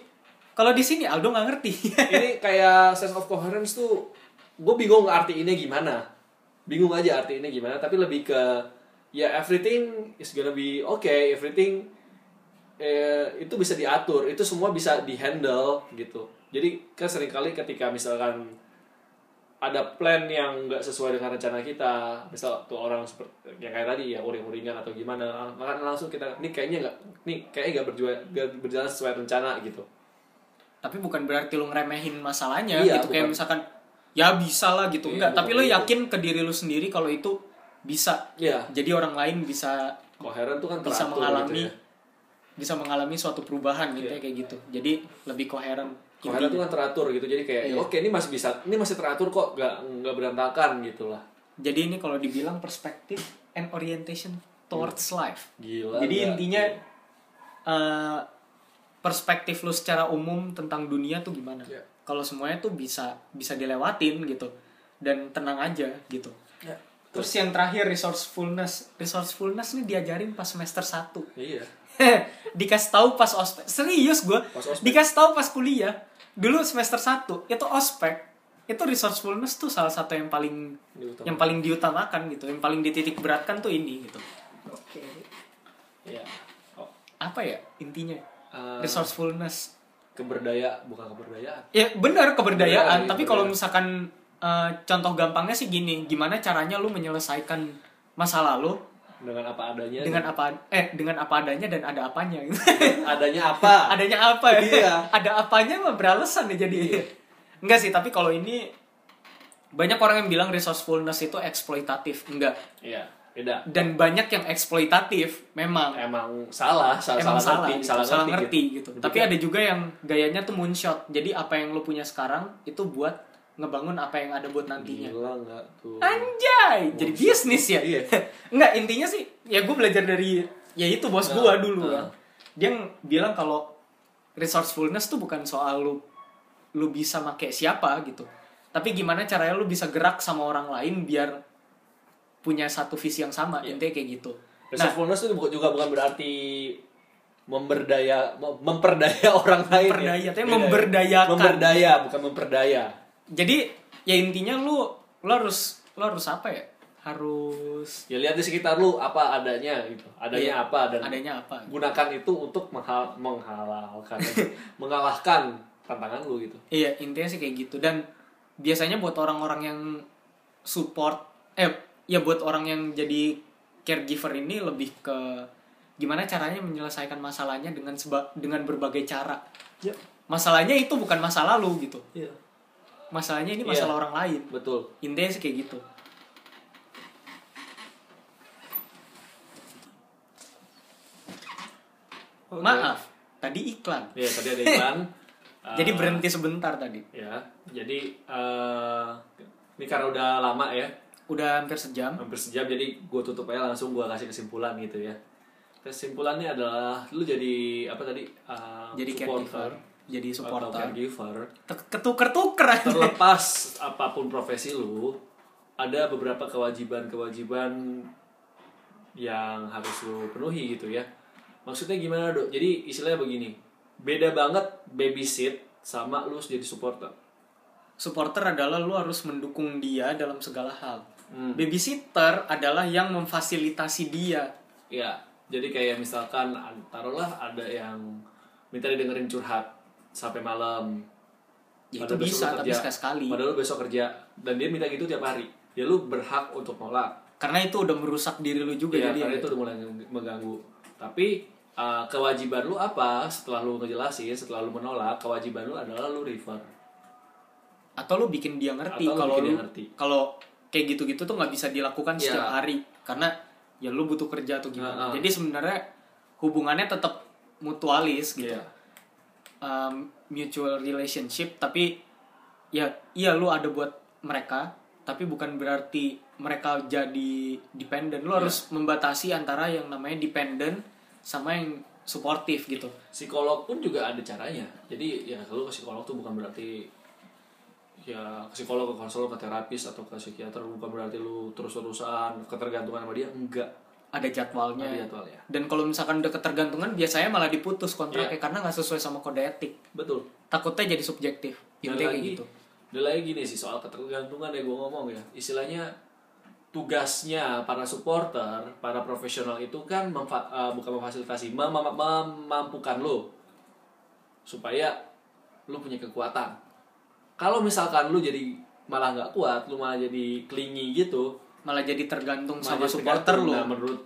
kalau di sini Aldo nggak ngerti Ini kayak sense of coherence tuh gue bingung artiinnya gimana. Bingung aja artiinnya gimana, tapi lebih ke ya everything is gonna be okay, everything eh, itu bisa diatur, itu semua bisa dihandle gitu. Jadi kan sering kali ketika misalkan ada plan yang nggak sesuai dengan rencana kita, misal tuh orang seperti yang kayak tadi ya uring-uringan atau gimana, maka langsung kita ini kayaknya nggak, ini kayaknya nggak berjalan, berjalan sesuai rencana gitu. tapi bukan berarti lu ngeremehin masalahnya Iya, gitu kayak bukan. misalkan ya bisa lah gitu Iya, enggak tapi gitu. yakin ke diri lu sendiri kalau itu bisa Iya. jadi orang lain bisa Koheren tuh kan bisa teratur mengalami gitu ya. bisa mengalami suatu perubahan gitu Iya. ya kayak gitu jadi lebih koheren Koheren tuh kan teratur gitu jadi kayak Iya. oke ini masih bisa ini masih teratur kok nggak nggak berantakan gitu lah jadi ini kalau dibilang perspektif and orientation towards life gila jadi nggak? intinya eh, perspektif lu secara umum tentang dunia tuh gimana Iya. Kalau semuanya tuh bisa bisa dilewatin gitu. Dan tenang aja gitu. Ya, terus yang terakhir resourcefulness. Resourcefulness ini diajarin pas semester 1 iya. Dikasih tahu pas ospek. Serius gue dikasih tahu pas kuliah. Dulu semester 1 itu ospek. Itu resourcefulness tuh salah satu yang paling Diutamakan. yang paling diutamakan gitu. Yang paling dititik beratkan tuh ini gitu. Iya oh, apa ya intinya? Eh, resourcefulness keberdaya bukan keberdayaan. Ya benar keberdayaan. Tapi iya, kalau misalkan eh, contoh gampangnya sih gini gimana caranya lu menyelesaikan masa lalu? Dengan apa adanya dengan apa eh dengan apa adanya dan ada apanya gitu. adanya apa? Adanya apa? Ya Iya. ada apanya mah beralasan ya jadi. Enggak sih tapi kalau ini banyak orang yang bilang resourcefulness itu eksploitatif. Enggak. Iya beda dan banyak yang eksploitatif memang emang salah salah emang salah, salah, ngerti gitu, salah, salah ngerti, ngerti gitu, gitu. Tapi ada juga yang gayanya tuh moonshot. Jadi apa yang lo punya sekarang itu buat ngebangun apa yang ada buat nantinya. gila nggak tuh Anjay, jadi bisnis ya. Iya. Enggak, intinya sih ya gue belajar dari ya itu bos Nah, gua dulu nah. kan. Dia ng- bilang kalau resourcefulness tuh bukan soal lu lu bisa make siapa gitu. Tapi gimana caranya lu bisa gerak sama orang lain biar punya satu visi yang sama. Iya. Intinya kayak gitu. Nah, resourcefulness itu bukan- juga bukan berarti memberdaya mem- memperdaya orang lain Memperdaya, ya. tapi ya. memberdayakan. memberdaya bukan memperdaya jadi ya intinya lu lu harus lu harus apa ya harus ya lihat di sekitar lu apa adanya gitu adanya Iya, apa dan adanya apa gunakan itu untuk menghal menghalalkan mengalahkan tantangan lu gitu iya intinya sih kayak gitu dan biasanya buat orang-orang yang support eh ya buat orang yang jadi caregiver ini lebih ke gimana caranya menyelesaikan masalahnya dengan seba, dengan berbagai cara. Ya. Masalahnya itu bukan masa lalu gitu. Iya masalahnya ini Iya. masalah orang lain. Betul. Intinya sih kayak gitu. Oke. maaf tadi iklan. Ya tadi ada iklan. Jadi berhenti sebentar tadi. ya jadi eh ini karena udah lama ya Udah hampir sejam. hampir sejam jadi gue tutup aja langsung gue kasih kesimpulan gitu ya kesimpulannya adalah lu jadi apa tadi Eh, Jadi supporter caregiver, jadi atau supporter. caregiver Ketuker-tuker aja. terlepas apa pun profesi lu ada beberapa kewajiban-kewajiban yang harus lu penuhi gitu ya maksudnya gimana dok jadi istilahnya begini beda banget babysit sama lu jadi supporter Supporter adalah lu harus mendukung dia dalam segala hal. Hmm. Babysitter adalah yang memfasilitasi dia. ya jadi kayak misalkan taruhlah ada yang minta didengerin curhat sampai malam Ya, itu bisa, lu tapi kerja. sekali-sekali. padahal besok kerja dan dia minta gitu tiap hari ya lu berhak untuk nolak Karena itu udah merusak diri lu juga Iya, jadi. karena itu udah mulai mengganggu. Tapi uh, kewajiban lu apa setelah lu ngejelasin, setelah lu menolak, kewajiban lu adalah lu refer. Atau lu bikin dia ngerti kalau lu ngerti. kalau kayak gitu-gitu tuh nggak bisa dilakukan Iya. setiap hari karena ya lu butuh kerja atau gimana. Nah, ah. Jadi sebenarnya hubungannya tetap mutualis gitu. Iya. um, mutual relationship tapi ya iya lu ada buat mereka tapi bukan berarti mereka jadi dependent lu harus membatasi antara yang namanya dependent sama yang suportif gitu Psikolog pun juga ada caranya. Jadi ya kalau ke psikolog tuh bukan berarti ya ke psikolog ke konselor ke terapis atau ke psikiater bukan berarti lu terus-terusan ketergantungan sama dia enggak. Ada jadwalnya. Ada jadwal ya dan kalau misalkan udah ketergantungan biasanya malah diputus kontraknya Iya. karena nggak sesuai sama kode etik. Betul. Takutnya jadi subjektif. Dan intinya lagi, gitu. dan lagi gini sih soal ketergantungan ya gue ngomong ya. Istilahnya tugasnya para supporter para profesional itu kan memfa- eh, bukan memfasilitasi mem- mem- memampukan lo supaya lu punya kekuatan kalau misalkan lu jadi malah nggak kuat lu malah jadi klingi gitu malah jadi tergantung malah sama jadi supporter tergantung. lu nah menurut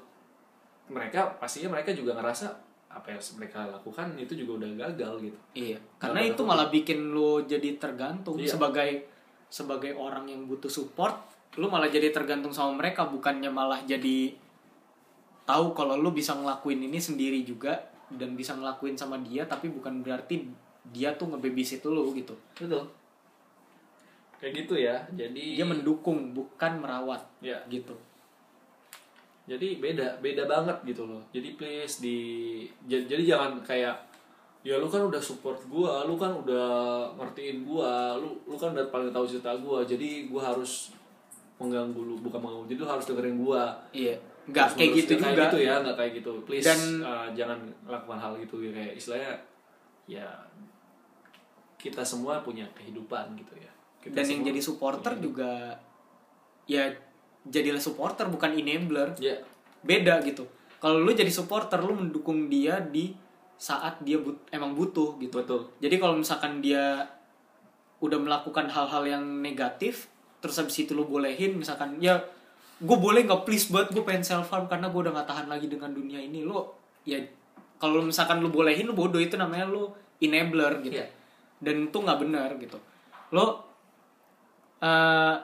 mereka pastinya mereka juga ngerasa apa yang mereka lakukan itu juga udah gagal gitu Iya, karena Nggak itu malah bikin lu jadi tergantung Iya. sebagai sebagai orang yang butuh support, lu malah jadi tergantung sama mereka bukannya malah jadi tahu kalau lu bisa ngelakuin ini sendiri juga dan bisa ngelakuin sama dia tapi bukan berarti dia tuh ngebabysit lu gitu. betul kayak gitu ya jadi Dia mendukung bukan merawat ya. gitu. jadi beda beda banget gitu loh. Jadi please di jadi jangan kayak ya lu kan udah support gua lu kan udah ngertiin gua lu lu kan udah paling tahu cerita gua jadi gua harus mengganggu lu bukan mengganggu jadi lu harus dengerin gua. Iya, nggak kayak gitu juga. kayak gitu ya nggak kayak gitu. Please Dan- uh, jangan lakukan hal itu ya. Kayak istilahnya ya kita semua punya kehidupan gitu ya Kita Dan yang jadi supporter punya juga ya jadilah supporter bukan enabler. ya. Beda gitu. Kalau lu jadi supporter lu mendukung dia di saat dia but emang butuh gitu. Betul. Jadi kalau misalkan dia udah melakukan hal-hal yang negatif terus habis itu lu bolehin misalkan ya gue boleh nggak please buat gue pengen self harm karena gue udah nggak tahan lagi dengan dunia ini. Lu ya kalau misalkan lu bolehin lu bodoh itu namanya lu enabler gitu. Iya. dan itu nggak benar gitu. Lo eh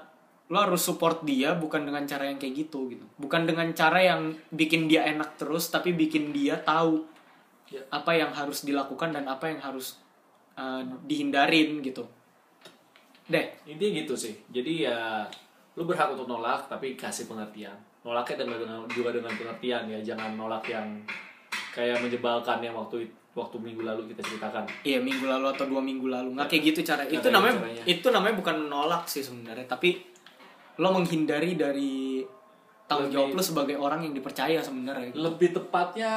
lo harus support dia bukan dengan cara yang kayak gitu gitu. Bukan dengan cara yang bikin dia enak terus tapi bikin dia tahu Ya. apa yang harus dilakukan dan apa yang harus eh, dihindarin gitu. Deh. Intinya gitu sih. Jadi ya lu berhak untuk nolak tapi kasih pengertian. Nolaknya dengan, dengan juga dengan pengertian ya. Jangan nolak yang kayak menjebalkan yang waktu waktu minggu lalu kita ceritakan. Iya minggu lalu atau dua minggu lalu. Nggak kayak gitu cara itu namanya gitu caranya. itu namanya bukan menolak sih sebenarnya tapi lo menghindari dari tanggung jawab lo sebagai orang yang dipercaya sebenarnya. Gitu. lebih tepatnya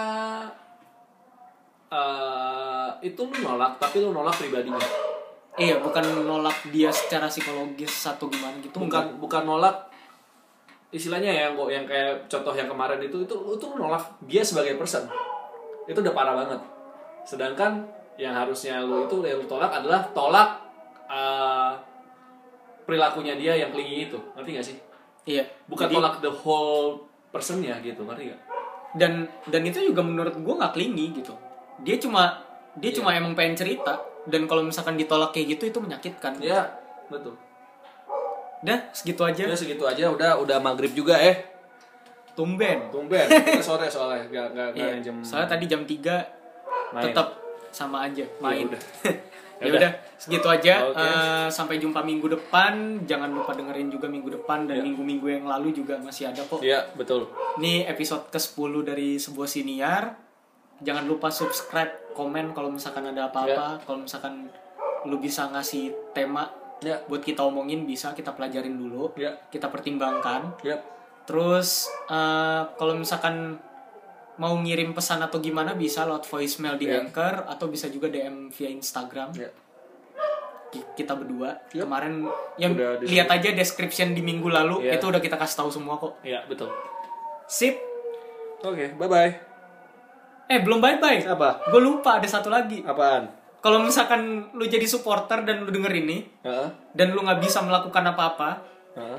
eh itu lu nolak tapi lu nolak pribadinya. Iya bukan menolak dia secara psikologis atau gimana gitu bukan bukan nolak istilahnya ya yang yang kayak contoh yang kemarin itu itu tuh nolak dia sebagai person. Itu udah parah banget sedangkan yang harusnya lu itu yang lu tolak adalah tolak eh, perilakunya dia yang clingy itu. Ngerti gak sih? Iya. Bukan Jadi- tolak the whole personnya gitu ngerti gak dan dan itu juga menurut gue nggak klingi gitu. Dia cuma dia Iya. cuma emang pengen cerita. Dan kalau misalkan ditolak kayak gitu itu menyakitkan. Ya betul. Dah segitu aja. Ya segitu aja. Udah udah maghrib juga eh. Tumben. Tumben. Kita sore soalnya. Gak, gak, gak Iya, jam soalnya tadi jam 3 Main. tetap sama aja main udah. Ya udah, segitu aja. Oke. Eh, sampai jumpa minggu depan. Jangan lupa dengerin juga minggu depan dan Ya. minggu-minggu yang lalu juga masih ada kok. Iya, betul. Ini episode ke-10 dari sebuah siniar. Jangan lupa subscribe, komen kalau misalkan ada apa-apa. Kalau misalkan lu bisa ngasih tema Ya. buat kita omongin bisa kita pelajarin dulu. Ya. Kita pertimbangkan. Ya. Terus eh, kalau misalkan mau ngirim pesan atau gimana bisa lewat voicemail di Ya. Anchor atau bisa juga DM via Instagram. Ya. Ki- Kita berdua Yep. kemarin yang Udah di- lihat aja description di minggu lalu Ya. itu udah kita kasih tahu semua kok. Iya, betul. Sip. Oke, bye-bye. Eh belum bye bye. Apa? Gue lupa ada satu lagi. Apaan? Kalau misalkan lu jadi supporter dan lu denger ini Heeh. dan lu nggak bisa melakukan apa-apa, Heeh.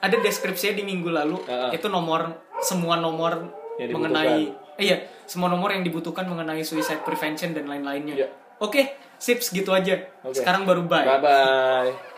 ada deskripsinya di minggu lalu. Ah. Itu nomor semua nomor Yang mengenai eh, iya, semua nomor yang dibutuhkan mengenai suicide prevention dan lain-lainnya. Iya. Oke, sip segitu aja. Oke. Sekarang baru bye. Bye-bye.